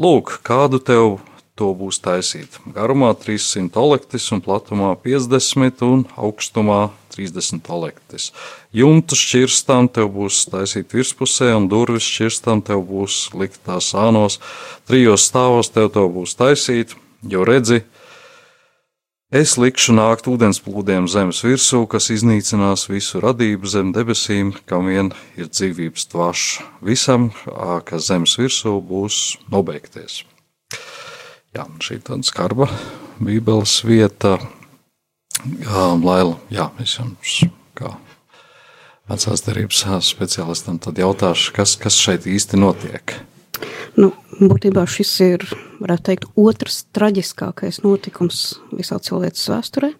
Lūk, kādu tev to būs taisīt. Garumā 300 olektis un platumā 50 un augstumā 30 olektis. Jumtu šķirstām tev būs taisīt virspusē un durvis šķirstām tev būs likt tā sānos. Trijos stāvos tev to būs taisīt, jo redzi, Es likšu nākt ūdens plūdiem zemes virsū, kas iznīcinās visu radību zem debesīm, kam vien ir dzīvības tvašs. Visam, kas zemes virsū būs nobeigties. Jā, šī tāda skarba bībeles vieta, jā, Laila, jā, es jums kā vecās darības speciālistam tad jautāšu, kas, kas šeit īsti notiek. Nu, būtībā šis ir, varētu teikt, otrs traģiskākais notikums visā cilvēces vēsturē.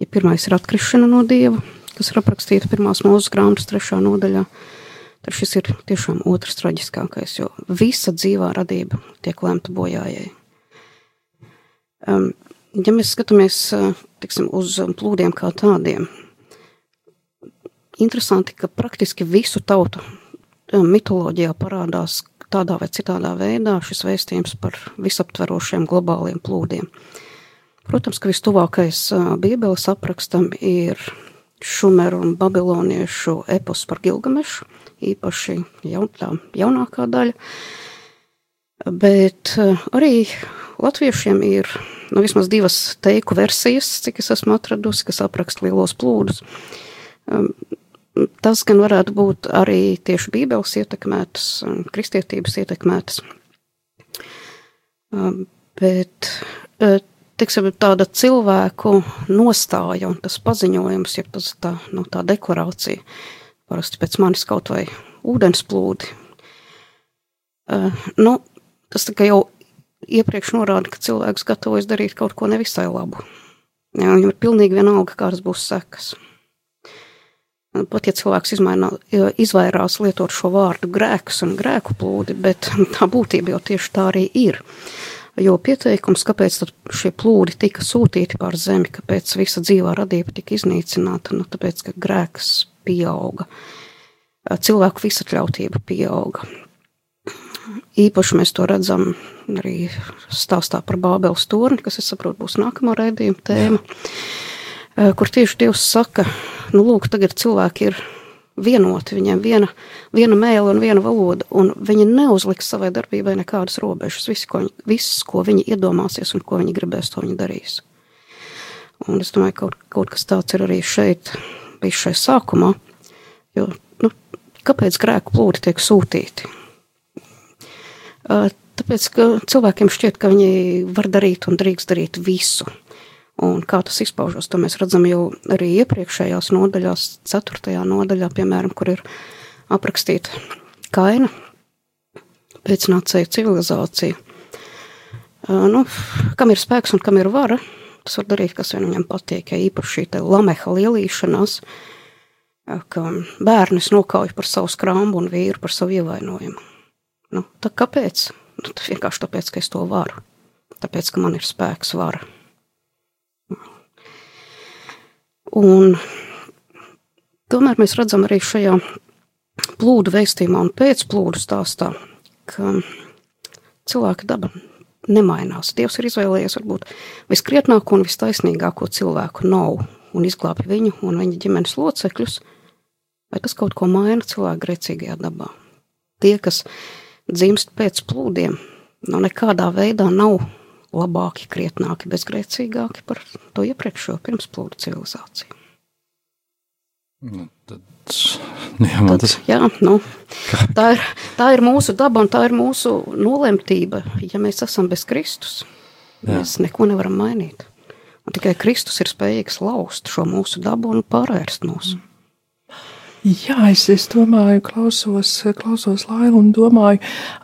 Ja pirmais ir atkrišana no dieva, kas ir aprakstīta pirmās mūzes grāmatas trešā nodaļā, tad šis ir tiešām otrs traģiskākais, jo visa dzīvā radība tiek lemta bojājai. Um, ja mēs skatāmies uh, tiksim, uz plūdiem kā tādiem, interesanti, ka praktiski visu tautu um, mitoloģijā parādās tādā vai citādā veidā šis vēstījums par visaptverošiem globāliem plūdiem. Protams, ka vistuvākais Bībeles aprakstam ir šumeru un babiloniešu epos par Gilgamešu, īpaši jaun, tā jaunākā daļa, bet arī latviešiem ir nu, vismaz divas teiku versijas, cik es esmu atradusi, kas apraksta lielos plūdus. Tas gan varētu būt arī tieši Bībeles ietekmētas, kristietības ietekmētas. Um, Bet uh, teiksim, tāda cilvēku nostāja un tas paziņojums, ja tas tā, nu, tā deklarācija, parasti pēc manis kaut vai ūdensplūdi, uh, nu, tas tikai jau iepriekš norāda, ka cilvēks gatavojas darīt kaut ko nevisai labu. Ja, viņam ir pilnīgi vienalga, kādas būs sekas. Pat ja cilvēks izmainā, izvairās lietot šo vārdu grēks un grēku plūdi, bet tā būtība jau tieši tā arī ir. Jo pieteikums, kāpēc šie plūdi tika sūtīti pār zemi, kāpēc visa dzīvā radība tika iznīcināta, nu, tāpēc, ka grēks pieauga. cilvēku visatļautība pieauga. Īpaši mēs to redzam arī stāstā par Bābeles torni, kas, es saprotu, būs nākamā raidījuma tēma, Jā. Kur tieši Dievs saka, nu lūk, tagad cilvēki ir vienoti, viņiem viena, viena mēle un viena valoda, un viņi neuzliks savai darbībai nekādas robežas. Viss, ko, viņi, viss, ko viņi iedomāsies un ko viņi gribēs, to viņi darīs. Un es domāju, ka kaut, kaut kas tāds ir arī šeit, bijis šai sākumā, jo, nu, kāpēc grēku plūdi tiek sūtīti? Tāpēc, ka cilvēkiem šķiet, ka viņi var darīt un drīkst darīt visu. Un kā tas izpaužas, to mēs redzam jau arī iepriekšējās nodaļās, ceturtajā nodaļā, piemēram, kur ir aprakstīta kaina pēcnācēju civilizācija. Nu, kam ir spēks un kam ir vara, tas var darīt, kas vien viņam patīk. Ja īpaši šī lameha lielīšanās, ka bērnis nokauj par savu skrambu un vīru par savu ievainojumu. Nu, tā kāpēc? Nu, vienkārši tāpēc, ka es to varu. Tāpēc, ka man ir spēks, vara. Un tomēr mēs redzam arī šajā plūdu veistījumā un pēcplūdu stāstā, ka cilvēka daba nemainās. Dievs ir izvēlējies varbūt viskrietnāko un vistaisnīgāko cilvēku nav un izglābi viņu un viņa ģimenes locekļus, vai tas kaut ko maina cilvēka grēcīgajā dabā. Tie, kas dzimst pēc plūdiem, no nekādā veidā nav labāki, krietnāki, bezgrēcīgāki par to iepriekšējo pirmsplūdu civilizāciju. Nu, tad, jā, tad, tas... jā, nu, tā, ir, tā ir mūsu daba un tā ir mūsu nolemtība. Ja mēs esam bez Kristus, jā. mēs neko nevaram mainīt. Un tikai Kristus ir spējīgs laust šo mūsu dabu un pārvērst mūsu. Mm. Jā, es, es domāju, klausos, klausos Lailu un domāju,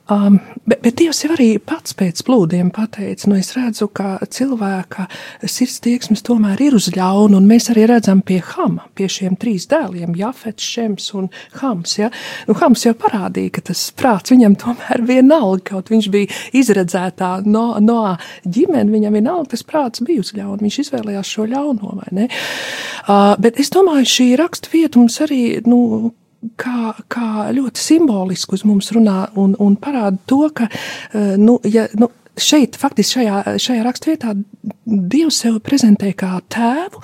um, bet, bet Dievs jau arī pats pēc plūdiem pateica, nu es redzu, ka cilvēka sirds tieksmes tomēr ir uz ļaunu, un mēs arī redzam pie Hama, pie šiem trīs dēliem, Jafets, Šems un Hams, ja? Nu, Hams jau parādīja, ka tas prāts viņam tomēr vienalga, kaut viņš bija izredzētā no, no ģimene, viņam vienalga tas prāts bija uz ļaunu, viņš izvēlējās šo ļauno, vai ne? Uh, bet es domāju, šī raksta vieta mums arī nu, kā, kā ļoti simboliski uz mums runā un, un parāda to, ka, eh, nu, ja, nu, šeit, faktiski šajā, šajā rakstvietā, Dievs sev prezentē kā tēvu,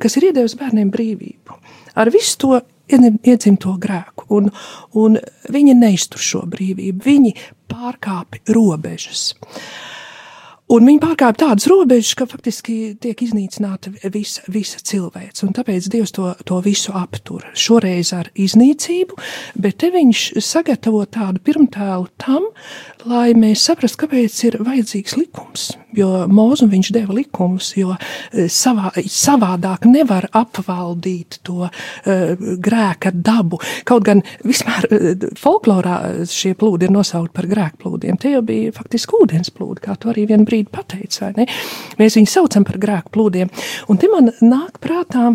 kas ir iedevis bērniem brīvību. Ar visu to iedzimto grēku, un, un viņi neiztur šo brīvību, viņi pārkāpj robežas. Uh, Un viņi pārkāpj tādas robežas, ka faktiski tiek iznīcināta visa, visa cilvēce. Un tāpēc Dievs to, to visu aptur. Šoreiz ar iznīcību, bet te viņš sagatavo tādu pirmtēlu tam, lai mēs saprastu, kāpēc ir vajadzīgs likums. Jo mūzu viņš deva likumus, jo e, savā, savādāk nevar apvaldīt to uh, grēka dabu. Kaut gan vispār uh, folklorā šie plūdi ir nosaukti par grēkplūdiem. Tie jau bija faktiski ūdens plūdi, kā to arī vien brīdi pateica, vai ne? Mēs viņus saucam par grēku plūdiem. Un te man nāk prātā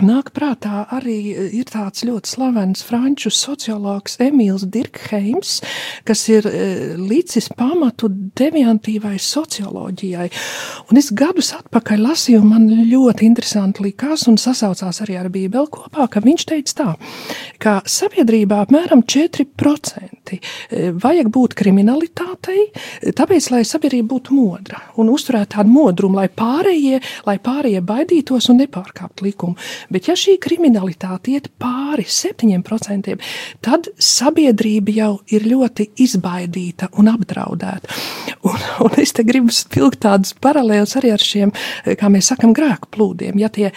Nāk prātā arī e, ir tāds ļoti slavens franču sociologs Emīls Dirkheims, kas ir e, līdzis pamatu deviantīvai socioloģijai. Un es gadus atpakaļ lasīju, man ļoti interesanti likās un sasaucās arī ar Bībeli kopā, ka viņš teica tā, ka sabiedrībā apmēram 4% e, vajag būt kriminalitātei, tāpēc, lai sabiedrība būtu modra un uzturētu tādu modrumu, lai pārējie, lai pārējie baidītos un nepārkāptu likumu. Bet ja šī kriminalitāte iet pāri 7%, tad sabiedrība jau ir ļoti izbaidīta un apdraudēta. Un, un es te gribu spilgt tādus paralēlus arī ar šiem, kā mēs sakam, grēku plūdiem. Ja, tie,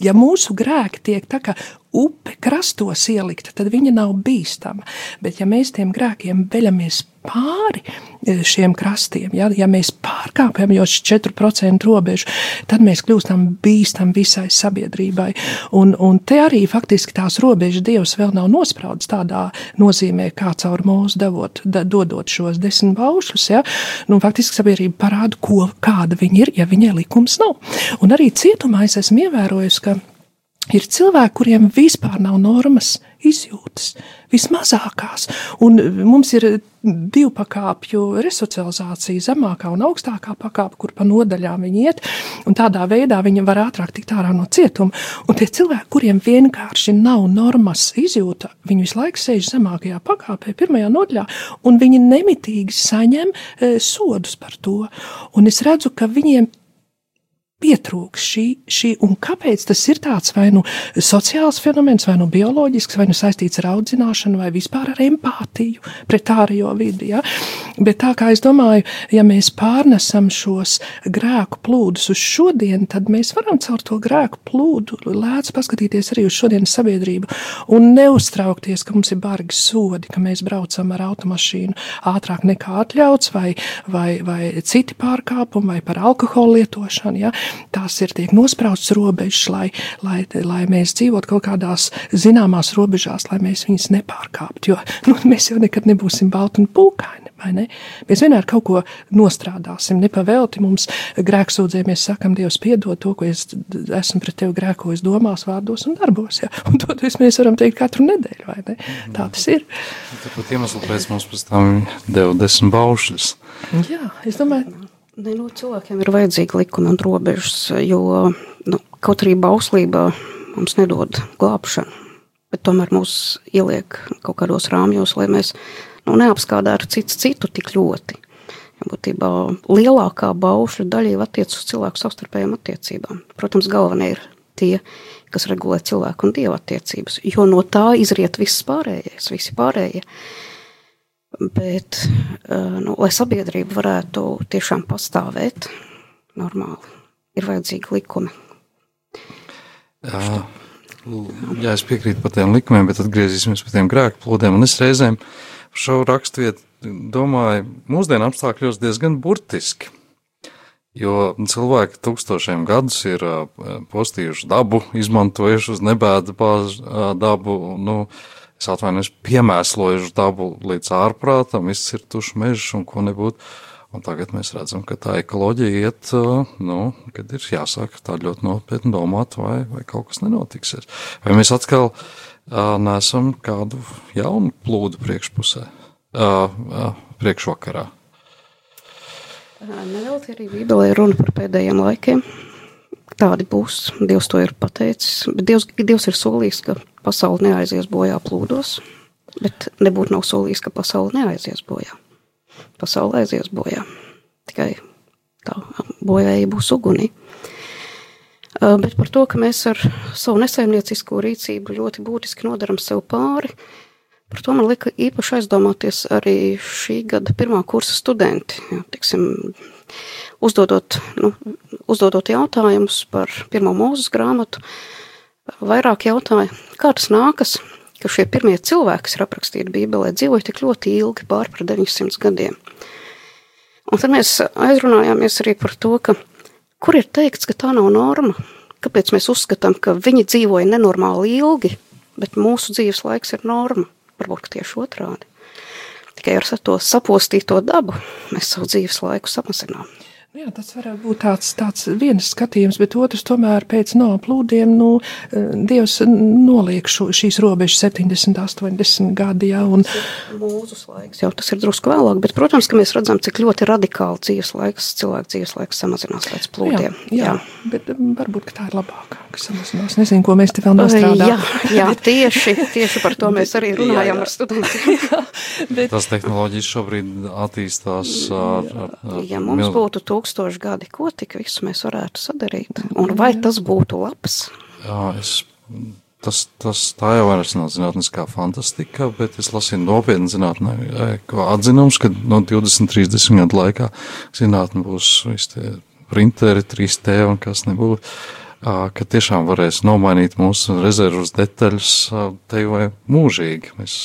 ja mūsu grēki tiek tā kā upe krastos ielikta, tad viņa nav bīstama. Bet, ja mēs tiem grēkiem veļamies pāri e, šiem krastiem, ja, ja mēs pārkāpjam jau 4% robežu, tad mēs kļūstam bīstami visai sabiedrībai. Un, un te arī faktiski tās robežas Dievs vēl nav nospraudis tādā nozīmē, kā caur mūsu devot, da, dodot šos desmit baušus. Ja. Nu, faktiski sabiedrība parāda, ko, kāda viņa ir, ja viņai likums nav. Un arī cietumā es esmu ievērojis, ka Ir cilvēki, kuriem vispār nav normas, izjūtas, vismazākās. Un mums ir divu pakāpju resocializācija, zemākā un augstākā pakāpe, kur pa nodaļām viņi iet, un tādā veidā viņi var ātrāk tikt ārā no cietuma. Un tie cilvēki, kuriem vienkārši nav normas izjūta, viņi visu laiku sēž zemākajā pakāpē, pirmajā nodaļā, un viņi nemitīgi saņem e, sodus par to. Un es redzu, ka viņiem pietrūks šī, šī, un kāpēc tas ir tāds vai nu sociāls fenomens, vai nu bioloģisks, vai nu saistīts ar audzināšanu, vai vispār ar empātiju pret ārējo vidi. Ja? Bet tā kā es domāju, ja mēs pārnesam šos grēku plūdus uz šodienu, tad mēs varam caur to grēku plūdu lēts paskatīties arī uz šodienas sabiedrību un neuztraukties, ka mums ir bargi sodi, ka mēs braucam ar automašīnu ātrāk nekā atļauts, vai, vai, vai citi pārkāpumi, vai par alkoholu lietošanu. Ja? Tās ir tiek nospraustas robežas, lai, lai, lai mēs dzīvotu kaut kādās zināmās robežās, lai mēs viņas nepārkāptu. Jo nu, mēs jau nekad nebūsim balti un pūkaini. Ne? Mēs vienmēr kaut ko nostrādāsim, nepavēlti mums grēksūdzē. Mēs sakam, Dievs, piedod to, ko es esmu pret tevi grēkojis domās, vārdos un darbos. Ja? Un to mēs varam teikt katru nedēļu, vai ne? Tā tas ir. Tāpat iemeslu pēc mums pēc tam deva desmit baušļus. Jā, es domāju. Ne, nu, cilvēkiem ir vajadzīgi likumi un robežas, jo nu, kaut arī bauslība mums nedod glābšanu, bet tomēr mūs ieliek kaut kādos rāmjos, lai mēs nu, neapskādētu cits citu tik ļoti. Ja būtībā lielākā baušļu daļa jau attiecas uz cilvēku savstarpējām attiecībām. Protams, galvenie ir tie, kas regulē cilvēku un dieva attiecības, jo no tā izriet viss pārējais, visi pārējie. Bet, eh, nu, lai sabiedrība varētu tiešām pastāvēt normāli, ir vajadzīgi likumi. Jā, jā, es piekrītu par tiem likumiem, bet atgriezīsimies pie tiem grēku plūdiem. Un es reizēm šo raksturvietu domāju, mūsdienu apstākļos diezgan burtiski. Jo cilvēki tūkstošiem gadus ir postījuši dabu, izmantojuši uz nebēdu dabu. Nu, es atvainojos, piemēslojuši dabu līdz ārprātam, izcirtuši mežus un ko nebūtu. Un tagad mēs redzam, ka tā ekoloģija iet, nu, kad ir jāsāk tā ļoti nopietni domāt, vai, vai kaut kas nenotiksies. Vai mēs atkal uh, nesam kādu jaunu plūdu priekšpusē, uh, uh, priekšvakarā. Nevelti arī Bībelē runa par pēdējiem laikiem. Tādi būs. Dievs to ir pateicis. Bet Dievs, Dievs ir solījis, ka pasaule neaizies bojā plūdos, bet nebūtu nav solījis, ka pasaule neaizies bojā. Pasaule aizies bojā. Tikai tā bojāja būs ugunī. Bet par to, ka mēs ar savu nesaimniecisko rīcību ļoti būtiski nodaram sev pāri, par to man lika īpaši aizdomāties arī šī gada pirmā kursa studenti. Jā, tiksim, uzdodot, nu, uzdodot jautājumus par pirmo mūzes grāmatu, vairāk jautāja, kā tas nākas, ka šie pirmie cilvēki, kas ir aprakstīti Bībelē, dzīvoja tik ļoti ilgi, pār par 900 gadiem. Un tad mēs aizrunājāmies arī par to, ka kur ir teikts, ka tā nav norma, kāpēc mēs uzskatām, ka viņi dzīvoja nenormāli ilgi, bet mūsu dzīves laiks ir norma, varbūt tieši otrādi. Tikai ar to sapostīto dabu mēs savu dzīves laiku samazinām. Jā, tas varētu būt tāds, tāds viens skatījums, bet otrs tomēr pēc noplūdiem, nu, Dievs noliek šo, šīs robežas 70, 80 gadi, jā, un... Mūzus laiks, jau tas ir drusku vēlāk, bet, protams, ka mēs redzam, cik ļoti radikāli dzīves laiks, cilvēku dzīves laiks samazinās pēc plūdiem. Jā, jā, jā. bet varbūt, ka tā ir labākā, ka samazinās. Nezinu, ko mēs te vēl nostrādājam. Jā, jā tieši, tieši par to mēs arī runājam jā, jā. ar studentiem. bet... Tas tehnoloģijas šobrīd attīstās ar, ar, ar ja mums mil... būtu to tūkstoši gadi, ko tik visu mēs varētu sadarīt? Un vai tas būtu labs? Jā, es, tas, tas tā jau vairs nav zinātniskā fantastika, bet es lasīju nopietni zinātnē, atzinums, ka no 20, 30 gadu laikā zinātne būs visi tie printeri, 3D un kas nebūtu ka tiešām varēs nomainīt mūsu rezervus detaļas te vai mūžīgi. Mēs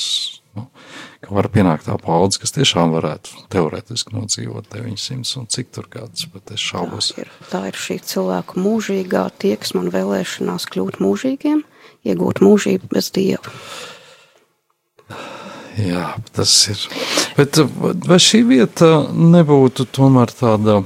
ka var pienākt tā paudze, kas tiešām varētu teorētiski nodzīvot 900 un cik tur gadus, bet es šaubos. Tā ir, tā ir šī cilvēku mūžīgā tieksma un vēlēšanās kļūt mūžīgiem, iegūt mūžību bez dieva. Jā, tas ir. Bet vai šī vieta nebūtu tomēr tāda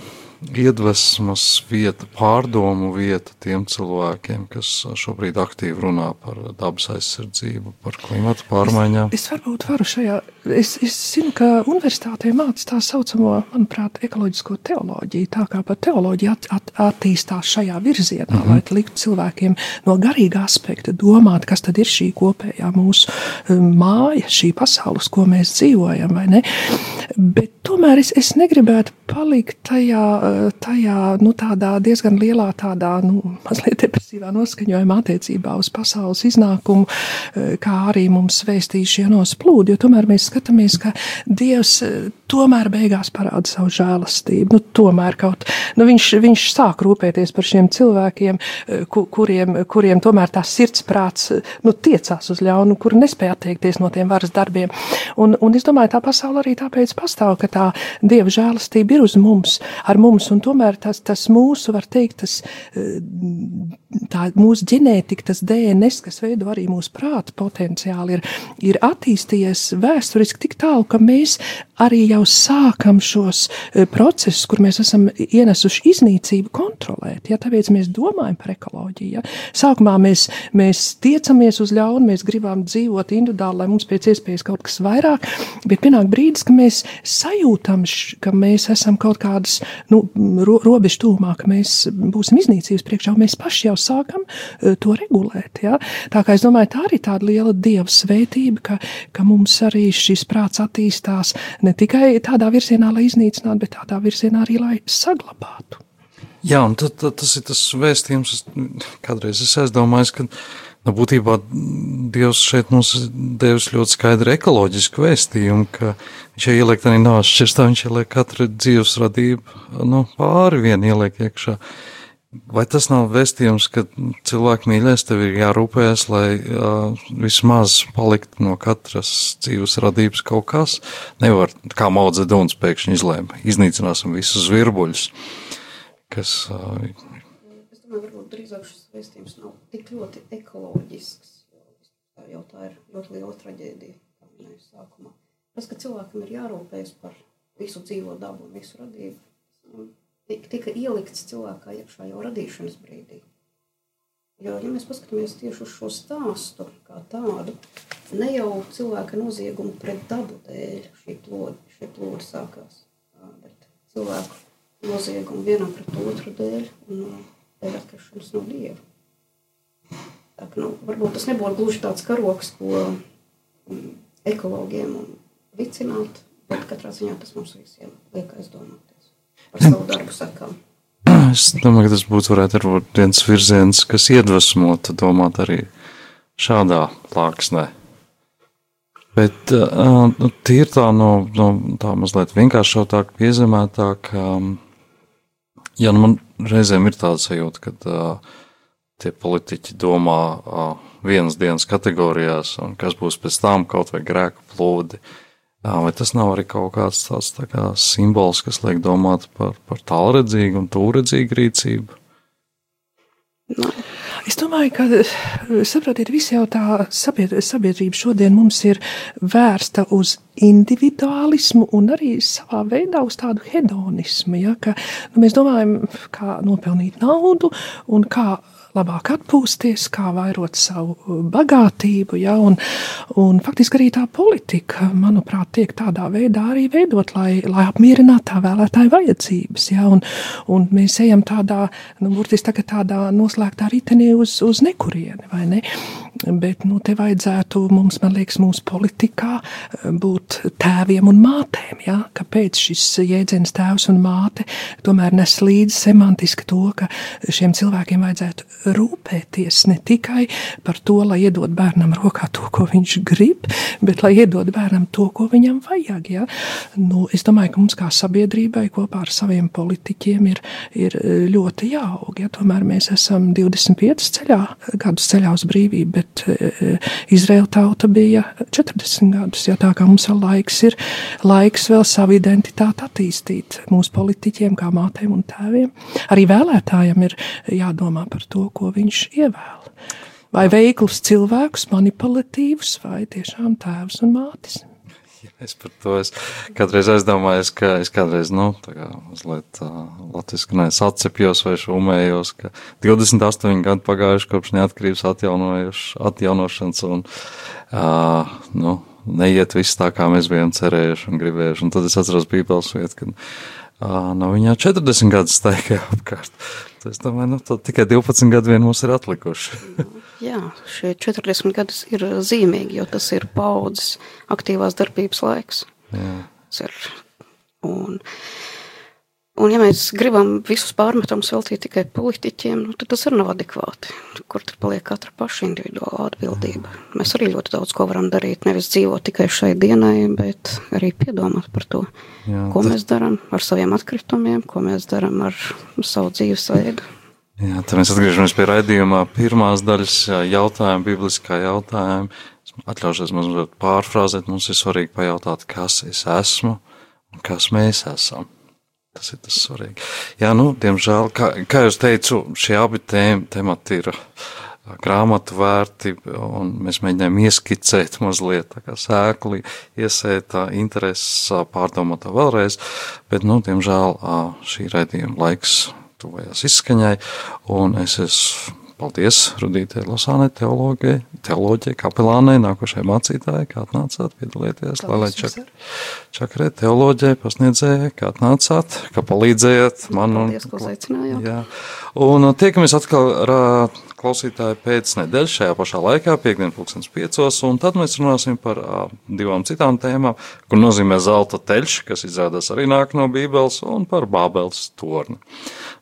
iedvesmas vieta, pārdomu vieta tiem cilvēkiem, kas šobrīd aktīvi runā par dabas aizsardzību, par klimatu pārmaiņām. Es varbūt varu šajā, es, es zinu, ka universitātē māca tā saucamo, manuprāt, ekoloģisko teoloģiju, tā kā pat teoloģija at, at, attīstās šajā virzienā, mm -hmm. lai liktu cilvēkiem no garīga aspekta domāt, kas tad ir šī kopējā mūsu um, māja, šī pasaule, uz ko mēs dzīvojam, vai ne? Bet tomēr es, es negribētu palikt tajā, tajā nu, diezgan lielā, tādā nu, mazliet depresīvā noskaņojumā attiecībā uz pasaules iznākumu, kā arī mums vēstīja šie nosplūdi, jo tomēr mēs skatāmies, ka Dievs tomēr beigās parāda savu žēlastību. Nu, tomēr kaut, nu, viņš, viņš sāk rūpēties par šiem cilvēkiem, kuriem, kuriem tomēr tā sirdsprāts nu, tiecās uz ļaunu, kuri nespēja atteikties no tiem varas darbiem. Un, un es domāju, tā pasaule arī tāpēc pastāv, ka tā Dieva žēlastība ir uz mums, ar mums, un tomēr tas, tas mūsu, var teikt, tas, tā mūsu ģenētika, tas DNS, kas veido arī mūsu prāta potenciāli, ir, ir attīstījies vēsturiski tik tālu, ka mēs arī jau sākam šos procesus, kur mēs esam ienesuši iznīcību, kontrolēt. Ja? Tāpēc mēs domājam par ekoloģiju. Ja? Sākumā mēs, mēs tiecamies uz ļaunu, mēs gribam dzīvot individuāli, lai mums pēc iespējas kaut kas vairāk, bet pienāk brīdis, ka mēs sajūtam, ka mēs esam kaut kādas nu, ro, robežu tūmā, ka mēs būsim iznīcības priekšā, un mēs paši jau sākam to regulēt. Ja? Tā kā es domāju, tā arī tāda liela dieva svētība, ka, ka mums arī šis prāts attīstās ne tikai tādā virzienā, lai iznīcinātu, bet tādā virzienā arī, lai saglabātu. Jā, un tad, tad tas ir tas vēstījums, kādreiz es aizdomājos, ka nu, būtībā Dievs šeit mums devis ļoti skaidru ekoloģisku vēstījumu, ka viņš jau ieliek tādā nāves šķirstā, viņš ieliek katru dzīves radību nu, pāri vien ieliek iekšā. Vai tas nav vēstījums, ka cilvēku mīļais tev ir jārūpējas, lai uh, vismaz palikt no katras dzīves radības kaut kas? Nevar, kā maudze duns pēkšņi izlēma, iznīcināsim visus virbuļus, kas. Uh, es domāju, varbūt drīzāk šis vēstījums nav tik ļoti ekoloģisks, jo tā ir ļoti liela traģēdija, kā minēju sākumā. Tas, ka cilvēkam ir jārūpējas par visu dzīvo dabu un visu radību, tika ielikts cilvēkā iekšā jau radīšanas brīdī. Jo, ja mēs paskatāmies tieši uz šo stāstu kā tādu, ne jau cilvēka noziegumu pret dabu dēļ šī plūde, šī plūde sākās, bet cilvēku noziegumu vienam pret otru dēļ un dēļ atkrišanas no Dieva. Tā, ka, nu, varbūt tas nebūtu gluži tāds karoks, ko ekologiem vicināt, bet katrā ziņā tas mums visiem liek aizdomāties par savu darbu sakām. Es domāju, ka tas būtu varētu būt viens virziens, kas iedvesmotu domāt arī šādā plāksnē. Bet uh, nu, tīri tā no, no tā mazliet vienkāršotāk, piezemētāk, um, ja nu man reizēm ir tāda sajūta, ka uh, tie politiķi domā uh, vienas dienas kategorijās, un kas būs pēc tam kaut vai grēku plūdi. Uh, Vai tas nav arī kaut kāds tāds tā kā simbols, kas liek domāt par, par tālredzīgu un tūredzīgu rīcību? No. Es domāju, ka saprotiet, visi jau tā sabiedrība šodien mums ir vērsta uz individuālismu un arī savā veidā uz tādu hedonismu. Ja, ka, nu, mēs domājam, kā nopelnīt naudu un kā labāk atpūsties, kā vairot savu uh, bagātību. Ja, un, un faktiski arī tā politika, manuprāt, tiek tādā veidā arī veidot, lai, lai apmierinātu tā vēlētāju vajadzības. Ja, un, un mēs ejam tādā, nu, burtiski tādā noslēgtā ritenī uz, uz nekurieni, vai ne? Bet, nu, te vajadzētu mums, man liekas, mūsu politikā uh, būt tēviem un mātēm, ja? Kāpēc šis jēdziens tēvs un māte tomēr nes līdzi semantiski to, ka šiem cilvēkiem vajadzētu rūpēties ne tikai par to, lai iedod bērnam rokā to, ko viņš grib, bet lai iedod bērnam to, ko viņam vajag. Ja? Nu, es domāju, ka mums kā sabiedrībai kopā ar saviem politiķiem ir, ir ļoti jāaug. Ja? Tomēr mēs esam 25 ceļā, gadus ceļā uz brīvību, bet e, Izraela tauta bija 40 gadus. Ja? Tā kā mums vēl laiks ir, laiks vēl savu identitāti attīstīt mūsu politiķiem, kā mātēm un tēviem. Arī vēlētājiem ir jādomā par to, ko viņš ievēl. Vai veiklus cilvēkus, manipulatīvus, vai tiešām tēvus un mātes. Es par to es kādreiz aizdomājos, ka es kādreiz, nu, tā kā mazliet uh, latviski nes atcepjos vai šumējos, ka 28 gadu pagājuši kopš neatkarības atjaunošanas un, uh, nu, neiet viss tā, kā mēs bijām cerējuši un gribējuši. Un tad es atceros Bībeles vietu, kad uh, nav viņā 40 gadu staigā apkārt. Es domāju, nu, tikai 12 gadu vien mums ir atlikuši. Jā, šie 40 gadi ir zīmīgi, jo tas ir paudzes aktīvās darbības laiks. Jā. Tas ir. Un, un ja mēs gribam visus pārmetumus veltīt tikai politiķiem, nu, tad tas arī nav adekvāti. Kur tur paliek katra paša individuāla atbildība? Mēs arī ļoti daudz ko varam darīt. Nevis dzīvot tikai šai dienai, bet arī piedomāt par to, Jā, ko tas- mēs darām ar saviem atkritumiem, ko mēs darām ar savu dzīvesveidu. Jā, tad mēs atgriežamies pie raidījuma pirmās daļas jautājuma, bibliskā jautājuma. Atļaušos mazliet pārfrāzēt, mums ir svarīgi pajautāt, kas es esmu un kas mēs esam. Tas ir tas svarīgi. Jā, nu, diemžēl, kā, kā jau teicu, šie abi tēm, temati ir grāmatu vērti, un mēs mēģinām ieskicēt mazliet tā kā sēkli, iesēt tā intereses, pārdomāt to vēlreiz, bet, nu, diemžēl šī raidījuma laiks tuvojās izskaņai, un es esmu, paldies Rudītē Losānai, teoloģijai, teoloģijai, kapelānai, nākošajai mācītājai, kā atnācāt piedalieties, lai lai čak, čakarē teoloģijai, pasniedzējai, kā atnācāt, kā palīdzējāt man un. Paldies, ka uzaicinājāt. Jā, un tiekamies atkal ar klausītāju pēc nedēļas šajā pašā laikā, piekdien pulkstens piecos, un tad mēs runāsim par divām citām tēmām, kur nozīmē zelta teļš, kas izrādās arī nāk no Bībeles, un par Bābeles torni.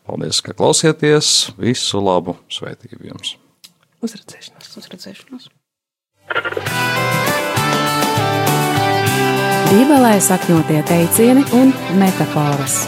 Paldies, ka klausieties, visu labu, svētību jums! Uzredzēšanās. Uz redzēšanos! Bībelē sakņotie teicieni un metafāras.